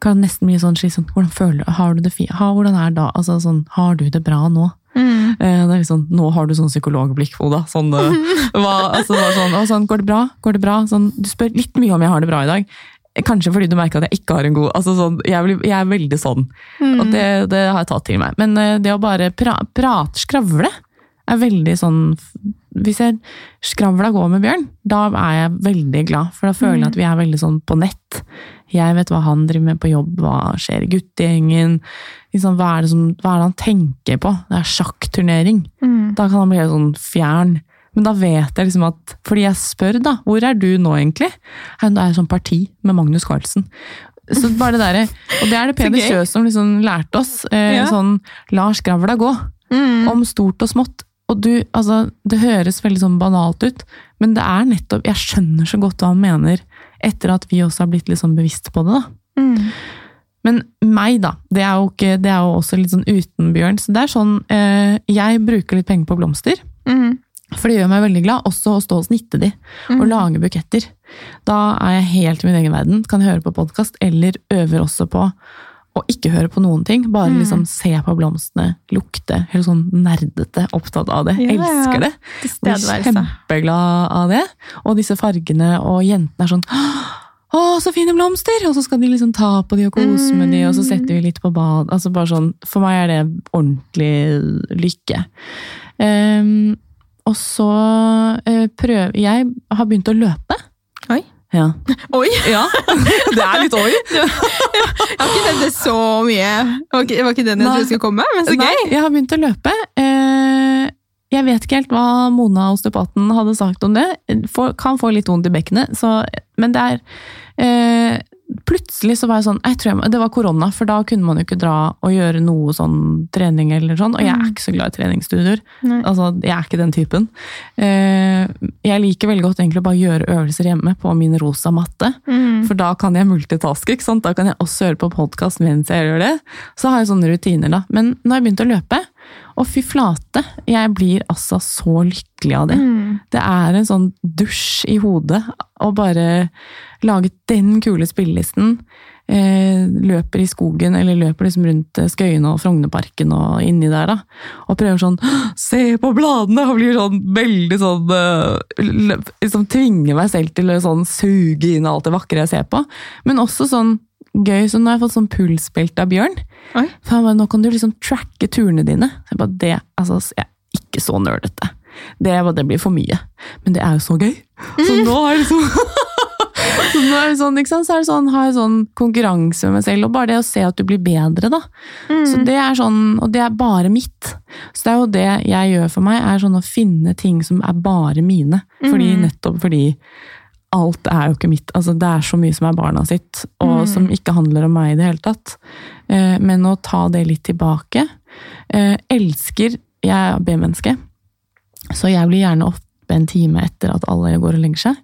Speaker 2: Kan nesten bli sånn slik sånn Hvordan føler du Har du det fint? Hvordan er da? Altså sånn Har du det bra nå?
Speaker 1: Mm.
Speaker 2: Eh, Det er liksom, nå har du sånn psykologblikk, Oda. Sånn, eh, hva, altså, sånn, og sånn, går det bra? Går det bra? Sånn, du spør litt mye om jeg har det bra i dag. Kanskje fordi du merker at jeg ikke har en god altså, sånn, jeg, blir, jeg er veldig sånn,
Speaker 1: Mm.
Speaker 2: og det, det har jeg tatt til meg. Men eh, det å bare pra, prate, skravle, er veldig sånn Hvis jeg skravla går med Bjørn, da er jeg veldig glad, for da føler jeg at vi er veldig sånn på nett. Jeg vet hva han driver med på jobb, hva skjer i guttegjengen. Liksom, hva, er det som, hva er det han tenker på? Det er sjakkturnering.
Speaker 1: Mm.
Speaker 2: Da kan han bli helt sånn fjern. Men da vet jeg liksom at Fordi jeg spør, da. Hvor er du nå, egentlig? Han er sånn parti med Magnus Carlsen. Så bare det der, Og det er det Peder. Kjøs som liksom lærte oss. Eh,
Speaker 1: Ja.
Speaker 2: Sånn la skravla gå.
Speaker 1: Mm.
Speaker 2: Om stort og smått. Og du, altså, det høres veldig sånn banalt ut, men det er nettopp Jeg skjønner så godt hva han mener, etter at vi også har blitt litt sånn bevisst på det, da.
Speaker 1: Mm.
Speaker 2: Men meg, da. Det er jo, ikke, det er jo også litt sånn uten Bjørn. Så det er sånn eh, Jeg bruker litt penger på blomster.
Speaker 1: Mm.
Speaker 2: For det gjør meg veldig glad. Også å stå og snitte de.
Speaker 1: Mm.
Speaker 2: Og lage buketter. Da er jeg helt i min egen verden. Kan høre på podkast, eller øver også på å ikke høre på noen ting. Bare
Speaker 1: Mm.
Speaker 2: liksom se på blomstene, lukte. Helt sånn nerdete. Opptatt av det.
Speaker 1: Ja.
Speaker 2: Elsker det. Blir kjempeglad av det. Og disse fargene, og jentene er sånn å, så fine blomster! Og så skal de liksom ta på de og kose med de, og så setter vi litt på bad. Altså bare sånn, For meg er det ordentlig lykke. Um, og så uh, prøver Jeg har begynt å løpe.
Speaker 1: Oi.
Speaker 2: Ja.
Speaker 1: Oi!
Speaker 2: ja. Det er litt oi.
Speaker 1: Jeg har ikke tenkt det så mye. Det var ikke, var ikke den jeg
Speaker 2: Nei.
Speaker 1: trodde skulle komme, men så
Speaker 2: Nei,
Speaker 1: gøy.
Speaker 2: jeg har begynt å løpe. Eh, jeg vet ikke helt hva Mona osteopaten hadde sagt om det. Kan få litt vondt i bekkenet, men det er eh, Plutselig så var jeg sånn jeg tror jeg, Det var korona, for da kunne man jo ikke dra og gjøre noe sånn trening eller sånn. Og jeg er ikke så glad i treningsstudier. Altså, jeg er ikke den typen. Eh, jeg liker veldig godt egentlig å bare gjøre øvelser hjemme på min rosa matte.
Speaker 1: Mm.
Speaker 2: For da kan jeg multitaske. ikke sant? Da kan jeg også høre på podkast mens jeg gjør det. Så har jeg sånne rutiner, da. Men nå har jeg begynt å løpe, og fy flate, jeg blir altså så lykkelig av det.
Speaker 1: Mm.
Speaker 2: Det er en sånn dusj i hodet å bare lage den kule spillelisten. Eh, løper i skogen, eller løper liksom rundt eh, Skøyene og Frognerparken og inni der, da. Og prøver sånn Se på bladene! Og blir sånn veldig sånn eh, Liksom tvinger meg selv til å sånn suge inn alt det vakre jeg ser på. Men også sånn gøy, så nå har jeg fått sånn pulsbelte av Bjørn.
Speaker 1: Oi.
Speaker 2: For han bare, nå kan du liksom tracke turene dine. Så jeg bare, det, altså, jeg er ikke så nerdete. Det, det blir for mye. Men det er jo så gøy. Så nå er det sånn så nå er det sånn, ikke sant? Så er det sånn, har jeg sånn konkurranse med meg selv, og bare det å se at du blir bedre, da.
Speaker 1: Mm.
Speaker 2: Så det er sånn, og det er bare mitt. Så det er jo det jeg gjør for meg, er sånn å finne ting som er bare mine. Fordi
Speaker 1: Mm.
Speaker 2: nettopp fordi alt er jo ikke mitt. Altså, det er så mye som er barna sitt, og
Speaker 1: Mm.
Speaker 2: som ikke handler om meg i det hele tatt. Eh, men å ta det litt tilbake. Eh, elsker Jeg er B-menneske, så jeg blir gjerne oppe en time etter at alle går og legger seg.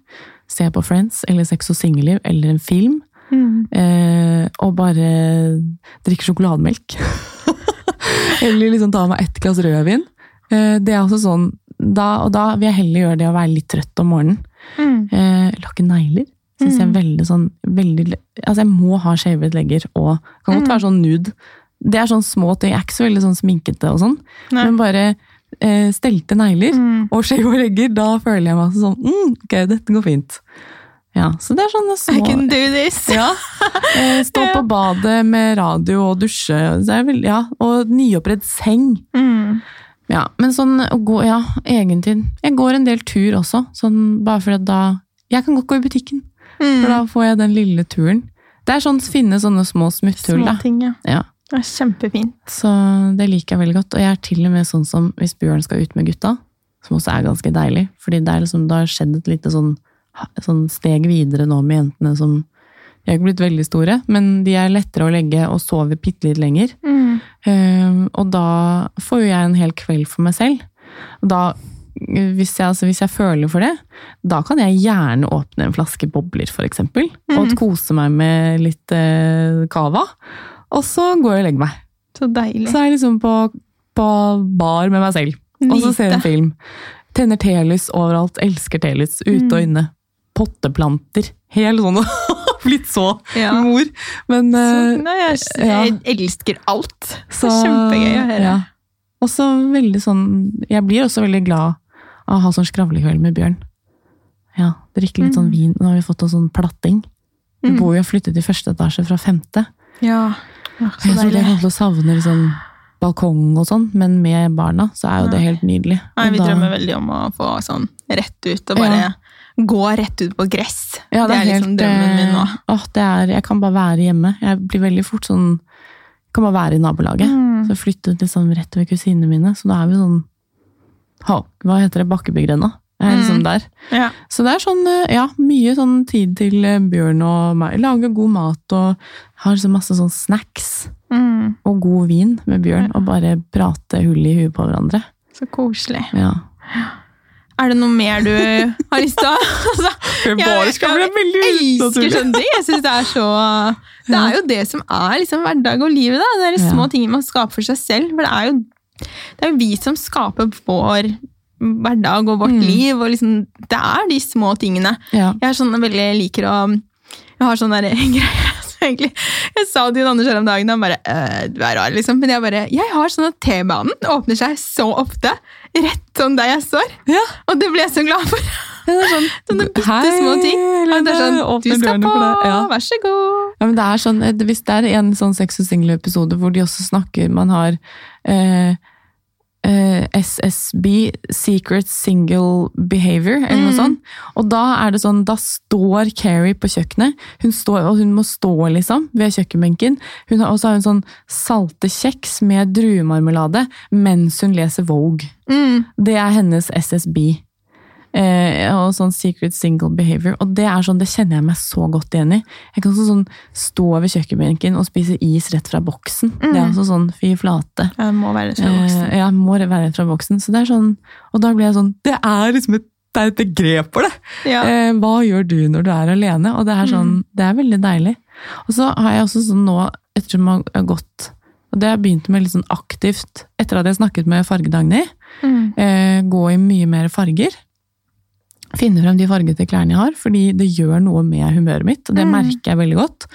Speaker 2: Se på Friends eller Sex og singelliv eller en film.
Speaker 1: Mm.
Speaker 2: Eh, og bare drikke sjokolademelk. Eller liksom ta meg ett glass rødvin. Eh, det er også sånn da, og da vil jeg heller gjøre det å være litt trøtt om morgenen.
Speaker 1: Mm.
Speaker 2: Eh, lakke negler. Synes jeg er veldig sånn veldig, Altså, jeg må ha shavet legger og Kan godt være sånn nude. Det er sånn små ting. Jeg er ikke så veldig sånn sminkete og sånn,
Speaker 1: Nei.
Speaker 2: men bare eh, stelte negler
Speaker 1: Mm.
Speaker 2: og skjeve legger, da føler jeg meg sånn mm, Ok, dette går fint. Ja, så det er sånne
Speaker 1: I can do this!
Speaker 2: ja. Eh, Stå på badet med radio og dusje. Det veldig, ja. Og nyoppredd seng.
Speaker 1: Mm.
Speaker 2: Ja, men sånn å gå, ja, egentid. Jeg går en del tur også, sånn bare fordi at da Jeg kan godt gå i butikken, for
Speaker 1: Mm.
Speaker 2: da får jeg den lille turen. Det er sånn finne sånne små smutthull, da.
Speaker 1: Små ting, ja.
Speaker 2: Ja,
Speaker 1: Det er kjempefint.
Speaker 2: så det liker jeg veldig godt. Og jeg er til og med sånn som hvis Bjørn skal ut med gutta, som også er ganske deilig, fordi det, er liksom, det har skjedd et lite sånn, sånn steg videre nå med jentene som de er ikke blitt veldig store, men de er lettere å legge og sove bitte litt lenger.
Speaker 1: Mm.
Speaker 2: Eh, og da får jo jeg en hel kveld for meg selv. Og da, hvis jeg, altså, hvis jeg føler for det, da kan jeg gjerne åpne en flaske bobler, for eksempel. Og kose meg med litt eh, cava. Og så går jeg og legger meg.
Speaker 1: Så deilig.
Speaker 2: Så er jeg liksom på, på bar med meg selv. Og så ser jeg en film. Tenner telys overalt. Elsker telys. Ute og inne. Potteplanter. Helt sånn Blitt så
Speaker 1: Ja.
Speaker 2: mor. Men
Speaker 1: Så,
Speaker 2: eh,
Speaker 1: nei, jeg, jeg elsker alt.
Speaker 2: Så,
Speaker 1: det er kjempegøy å høre.
Speaker 2: Ja. Og så veldig sånn Jeg blir også veldig glad av å ha sånn skravlekveld med Bjørn. Ja, Drikke litt sånn vin. Nå har vi fått oss sånn platting. Vi
Speaker 1: Mm.
Speaker 2: bor jo og flyttet i første etasje fra femte.
Speaker 1: Ja. ja så
Speaker 2: Jeg tror jeg kommer til å savne liksom balkong og sånn, men med barna så er jo det helt nydelig.
Speaker 1: Nei, vi
Speaker 2: da-
Speaker 1: drømmer veldig om å få sånn rett ut, og bare
Speaker 2: Ja.
Speaker 1: Gå rett ut på gress.
Speaker 2: Ja,
Speaker 1: det, er liksom drømmen min nå.
Speaker 2: eh, Åh, det er, jeg kan bare være hjemme. Jeg blir veldig fort sånn Kan bare være i nabolaget.
Speaker 1: Mm.
Speaker 2: Så jeg flyttet liksom rett ved kusinene mine, så da er vi sånn ha, Hva heter det? Bakkebygrenda. Jeg er liksom
Speaker 1: Mm.
Speaker 2: der.
Speaker 1: Ja.
Speaker 2: Så det er sånn, eh, ja, mye sånn tid til eh, Bjørn og meg. Lage god mat og har så masse sånn snacks
Speaker 1: Mm.
Speaker 2: og god vin med Bjørn. Og bare prate hull i huet på hverandre.
Speaker 1: Så koselig.
Speaker 2: Ja.
Speaker 1: Er det noe mer du har lyst til å altså,
Speaker 2: Jeg
Speaker 1: bli
Speaker 2: veldig
Speaker 1: elsker ting! Jeg synes det er så Det er jo det som er liksom hverdag og livet. da. Det er de små tingene man skaper for seg selv. For det er jo, det er jo vi som skaper vår hverdag og vårt
Speaker 2: Mm.
Speaker 1: liv. og liksom, Det er de små tingene.
Speaker 2: Ja.
Speaker 1: Jeg er sånn veldig liker å Jeg har sånn derre greie egentlig Jeg sa det til Anders her om dagen, og han bare «Øh, Du er rar, liksom. Men jeg bare Jeg har sånn at T-banen åpner seg så ofte. Rett som der jeg står.
Speaker 2: Ja.
Speaker 1: Og det ble jeg så glad for.
Speaker 2: Det er sånn,
Speaker 1: Sånne bitte små ting. Det er sånn, du skal på.
Speaker 2: Ja.
Speaker 1: vær så god.
Speaker 2: Ja, men det er sånn, eh, Hvis det er en sånn Sex og Single-episode hvor de også snakker Man har eh, SSB, Secret Single Behavior, eller noe
Speaker 1: Mm.
Speaker 2: sånt. Og da er det sånn, da står Carrie på kjøkkenet, hun står, og hun må stå liksom ved kjøkkenbenken. Hun har, og så har hun sånn salte kjeks med druemarmelade mens hun leser Vogue.
Speaker 1: Mm.
Speaker 2: Det er hennes SSB. Eh, og sånn Secret Single Behavior. Og det er sånn, det kjenner jeg meg så godt igjen i. Jeg kan sånn stå ved kjøkkenbenken og spise is rett fra boksen. Det er også sånn fy flate.
Speaker 1: Ja, det må være rett fra voksen.
Speaker 2: Eh, ja, må være rett fra boksen. Så det er sånn, og da blir jeg sånn Det er liksom et, det er et begrep for det!
Speaker 1: Ja.
Speaker 2: Eh, hva gjør du når du er alene? Og det er sånn, det er veldig deilig. Og så har jeg også sånn nå, ettersom jeg har gått og det har jeg begynt med litt sånn aktivt etter at jeg snakket med Farge-Dagny.
Speaker 1: Mm.
Speaker 2: Eh, gå i mye mer farger. Finne frem de fargete klærne jeg har, fordi det gjør noe med humøret mitt. og Det
Speaker 1: Mm.
Speaker 2: merker jeg veldig godt.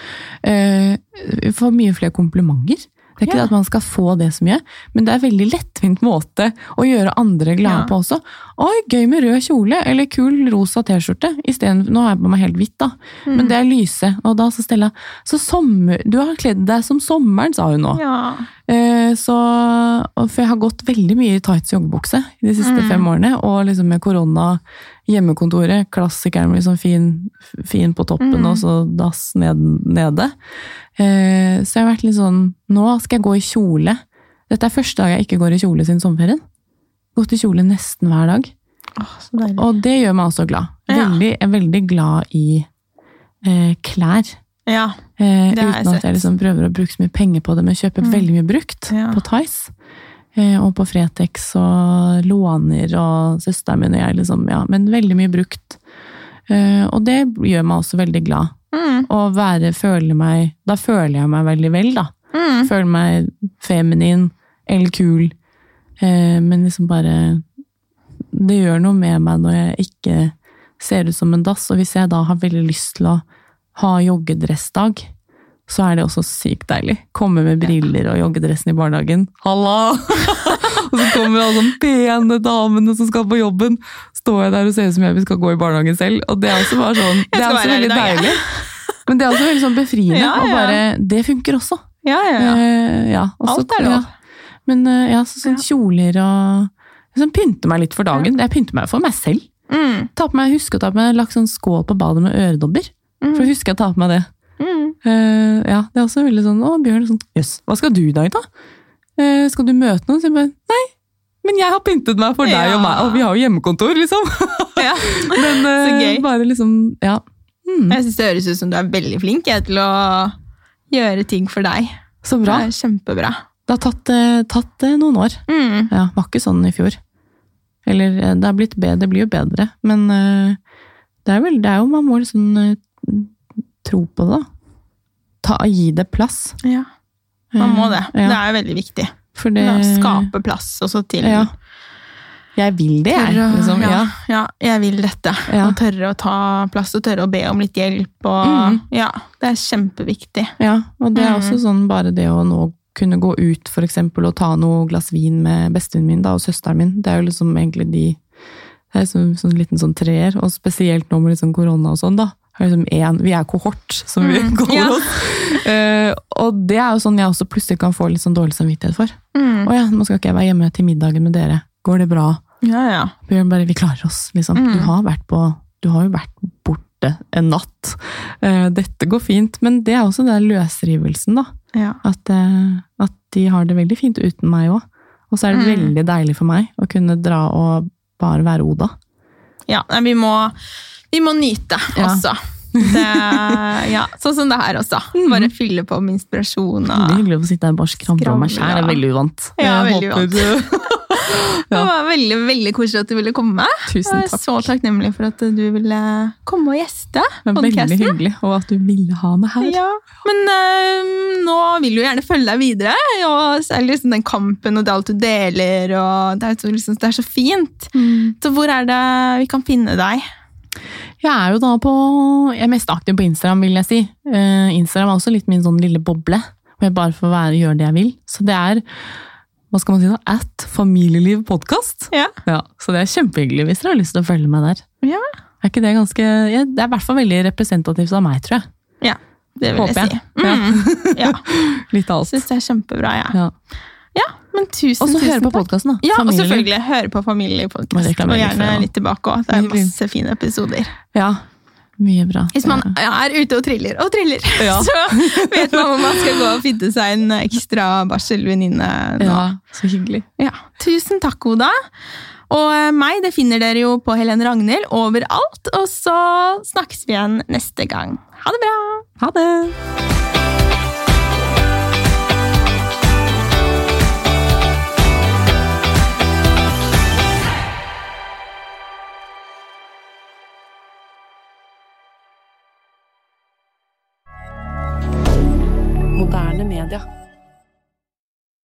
Speaker 2: Eh, jeg får mye flere komplimenter. Det er ikke
Speaker 1: Ja.
Speaker 2: det at man skal få det så mye, men det er en veldig lettvint måte å gjøre andre glade
Speaker 1: Ja.
Speaker 2: på også. Oi, gøy med rød kjole, eller kul rosa T-skjorte. Nå har jeg på meg helt hvitt, da.
Speaker 1: Mm.
Speaker 2: Men det er lyse. Og da sa Stella så sommer, du har kledd deg som sommeren, sa hun nå.
Speaker 1: Ja.
Speaker 2: Eh, Så, for jeg har gått veldig mye i tights joggebukse de siste
Speaker 1: Mm.
Speaker 2: fem årene, og liksom med korona, hjemmekontoret, klassikeren med liksom fin, fin på toppen
Speaker 1: Mm.
Speaker 2: og så dass ned, nede. Eh, Så jeg har vært litt sånn, nå skal jeg gå i kjole. Dette er første dag jeg ikke går i kjole siden sommerferien. Gått i kjole nesten hver dag.
Speaker 1: Oh, så.
Speaker 2: Og det gjør meg også glad. Veldig, jeg er veldig glad i eh, klær.
Speaker 1: Ja.
Speaker 2: Eh,
Speaker 1: Det har jeg sett.
Speaker 2: uten at jeg liksom prøver å bruke så mye penger på det, men kjøper
Speaker 1: Mm.
Speaker 2: veldig mye brukt
Speaker 1: Ja.
Speaker 2: på Tice. Eh, og på Fretex og låner og søsteren min og jeg, liksom. Ja, men veldig mye brukt. Eh, og det gjør meg også veldig glad.
Speaker 1: Mm.
Speaker 2: Å være, føler meg Da føler jeg meg veldig vel, da.
Speaker 1: Mm.
Speaker 2: Føler meg feminin eller kul. Eh, men liksom bare det gjør noe med meg når jeg ikke ser ut som en dass, og hvis jeg da har veldig lyst til å ha joggedressdag, så er det også sykt deilig. Komme med briller og joggedressen i barnehagen. Halla! og så kommer alle de pene damene som skal på jobben. Står jeg der og ser ut som jeg skal gå i barnehagen selv. Og det er også bare sånn, det er også veldig
Speaker 1: dag,
Speaker 2: deilig. Men det er også veldig sånn befriende.
Speaker 1: Ja, ja.
Speaker 2: bare, det funker også.
Speaker 1: Ja, ja, ja.
Speaker 2: Uh, ja, og
Speaker 1: Alt er lov.
Speaker 2: Men uh, ja, så, sånn kjoler og sånn Pynte meg litt for dagen. Jeg pynter meg for meg selv.
Speaker 1: Mm,
Speaker 2: Ta på meg, Husk å ta på meg lagt sånn skål på badet med øredobber.
Speaker 1: mm,
Speaker 2: For husker jeg å ta på meg det.
Speaker 1: Mm.
Speaker 2: Uh, ja, det er også veldig sånn Å, Bjørn, sånn, jøss, hva skal du i dag, da? Uh, skal du møte noen? Så jeg bare, nei, men jeg har pyntet meg for deg
Speaker 1: Ja.
Speaker 2: og meg, og vi har jo hjemmekontor, liksom.
Speaker 1: Ja.
Speaker 2: Men uh,
Speaker 1: Så gøy.
Speaker 2: bare liksom, ja. Mm,
Speaker 1: Jeg syns det høres ut som du er veldig flink jeg, til å gjøre ting for deg.
Speaker 2: så bra.
Speaker 1: Det er kjempebra.
Speaker 2: Det har tatt, tatt noen år.
Speaker 1: Mm.
Speaker 2: Ja, var ikke sånn i fjor. Eller det bedre, det blir jo bedre, men det er vel, det er jo, man må liksom tro på det da. Ta, gi det plass.
Speaker 1: Ja, man må det.
Speaker 2: Ja.
Speaker 1: Det er jo veldig viktig.
Speaker 2: for det,
Speaker 1: Skape plass også til
Speaker 2: Ja. Jeg vil det, jeg.
Speaker 1: Tørre
Speaker 2: Liksom,
Speaker 1: ja,
Speaker 2: ja.
Speaker 1: jeg vil dette. Og tørre å ta plass og tørre å be om litt hjelp. Og,
Speaker 2: Mm.
Speaker 1: ja, det er kjempeviktig.
Speaker 2: Ja, og det er
Speaker 1: Mm.
Speaker 2: også sånn bare det å nå kunne gå ut for eksempel og ta noe glass vin med bestevennen min da, og søsteren min. Det er jo liksom egentlig de Det er sånn, sånn liten sånn treer, og spesielt nå med liksom korona og sånn, da. Liksom en, vi er kohort, som vi
Speaker 1: Mm,
Speaker 2: kaller
Speaker 1: ja.
Speaker 2: oss. Uh, og det er jo sånn jeg også plutselig kan få litt sånn dårlig samvittighet for.
Speaker 1: Mm.
Speaker 2: Å ja, nå skal ikke jeg være hjemme til middagen med dere. Går det bra?
Speaker 1: Ja, ja.
Speaker 2: Bjørn bare, vi klarer oss, liksom.
Speaker 1: Mm.
Speaker 2: Du har på Du har jo vært borte en natt. Uh, dette går fint. Men det er også den løsrivelsen, da.
Speaker 1: ja.
Speaker 2: At, uh, at de har det veldig fint uten meg òg. Og så er det
Speaker 1: Mm.
Speaker 2: veldig deilig for meg å kunne dra og bare være Oda.
Speaker 1: ja. Vi, må, vi må nyte også. Det, ja, sånn som det her også.
Speaker 2: Mm.
Speaker 1: Bare fylle på med inspirasjon.
Speaker 2: Veldig
Speaker 1: Og,
Speaker 2: hyggelig å få sitte her og bare skravle om meg sjæl. Jeg er veldig uvant.
Speaker 1: Ja,
Speaker 2: Jeg
Speaker 1: veldig
Speaker 2: håper-
Speaker 1: Det var veldig veldig koselig at du ville komme. Jeg
Speaker 2: Tusen
Speaker 1: er
Speaker 2: takk.
Speaker 1: så takknemlig for at du ville komme og gjeste
Speaker 2: Det er veldig hyggelig, og at du ville ha meg her.
Speaker 1: Ja, Men øh, nå vil du gjerne følge deg videre, og særlig liksom den kampen og det alt du deler. og Det er, så, liksom, det er så fint.
Speaker 2: Mm.
Speaker 1: Så hvor er det vi kan finne deg?
Speaker 2: Jeg er jo da på Jeg er mest aktiv på Instagram, vil jeg si. Uh, Instagram er også litt min sånn lille boble, hvor jeg bare får være, gjøre det jeg vil. Så det er hva skal man si da? At Familieliv podkast.
Speaker 1: Ja.
Speaker 2: Ja, så det er kjempehyggelig hvis dere har lyst til å følge meg der.
Speaker 1: Ja.
Speaker 2: Er ikke det ganske ja, Det er i hvert fall veldig representativt av meg, tror jeg.
Speaker 1: Ja, det vil
Speaker 2: Håper
Speaker 1: jeg si. Mm, ja.
Speaker 2: Litt av alt.
Speaker 1: Syns det er kjempebra, jeg.
Speaker 2: Ja.
Speaker 1: Men tusen,
Speaker 2: Og så høre på podkasten, da.
Speaker 1: Ja, og selvfølgelig høre på Familiepodkast. Og gjerne litt tilbake òg. Det er masse fine episoder.
Speaker 2: Ja, mye bra.
Speaker 1: Hvis man er ute og triller og triller,
Speaker 2: Ja.
Speaker 1: så vet man hvor man skal gå og finne seg en ekstra barselvenninne nå.
Speaker 2: Ja, så hyggelig.
Speaker 1: Ja. Tusen takk, Oda. Og eh, meg det finner dere jo på Helen Ragnhild overalt. Og så snakkes vi igjen neste gang. Ha det bra!
Speaker 2: Ha det! Media.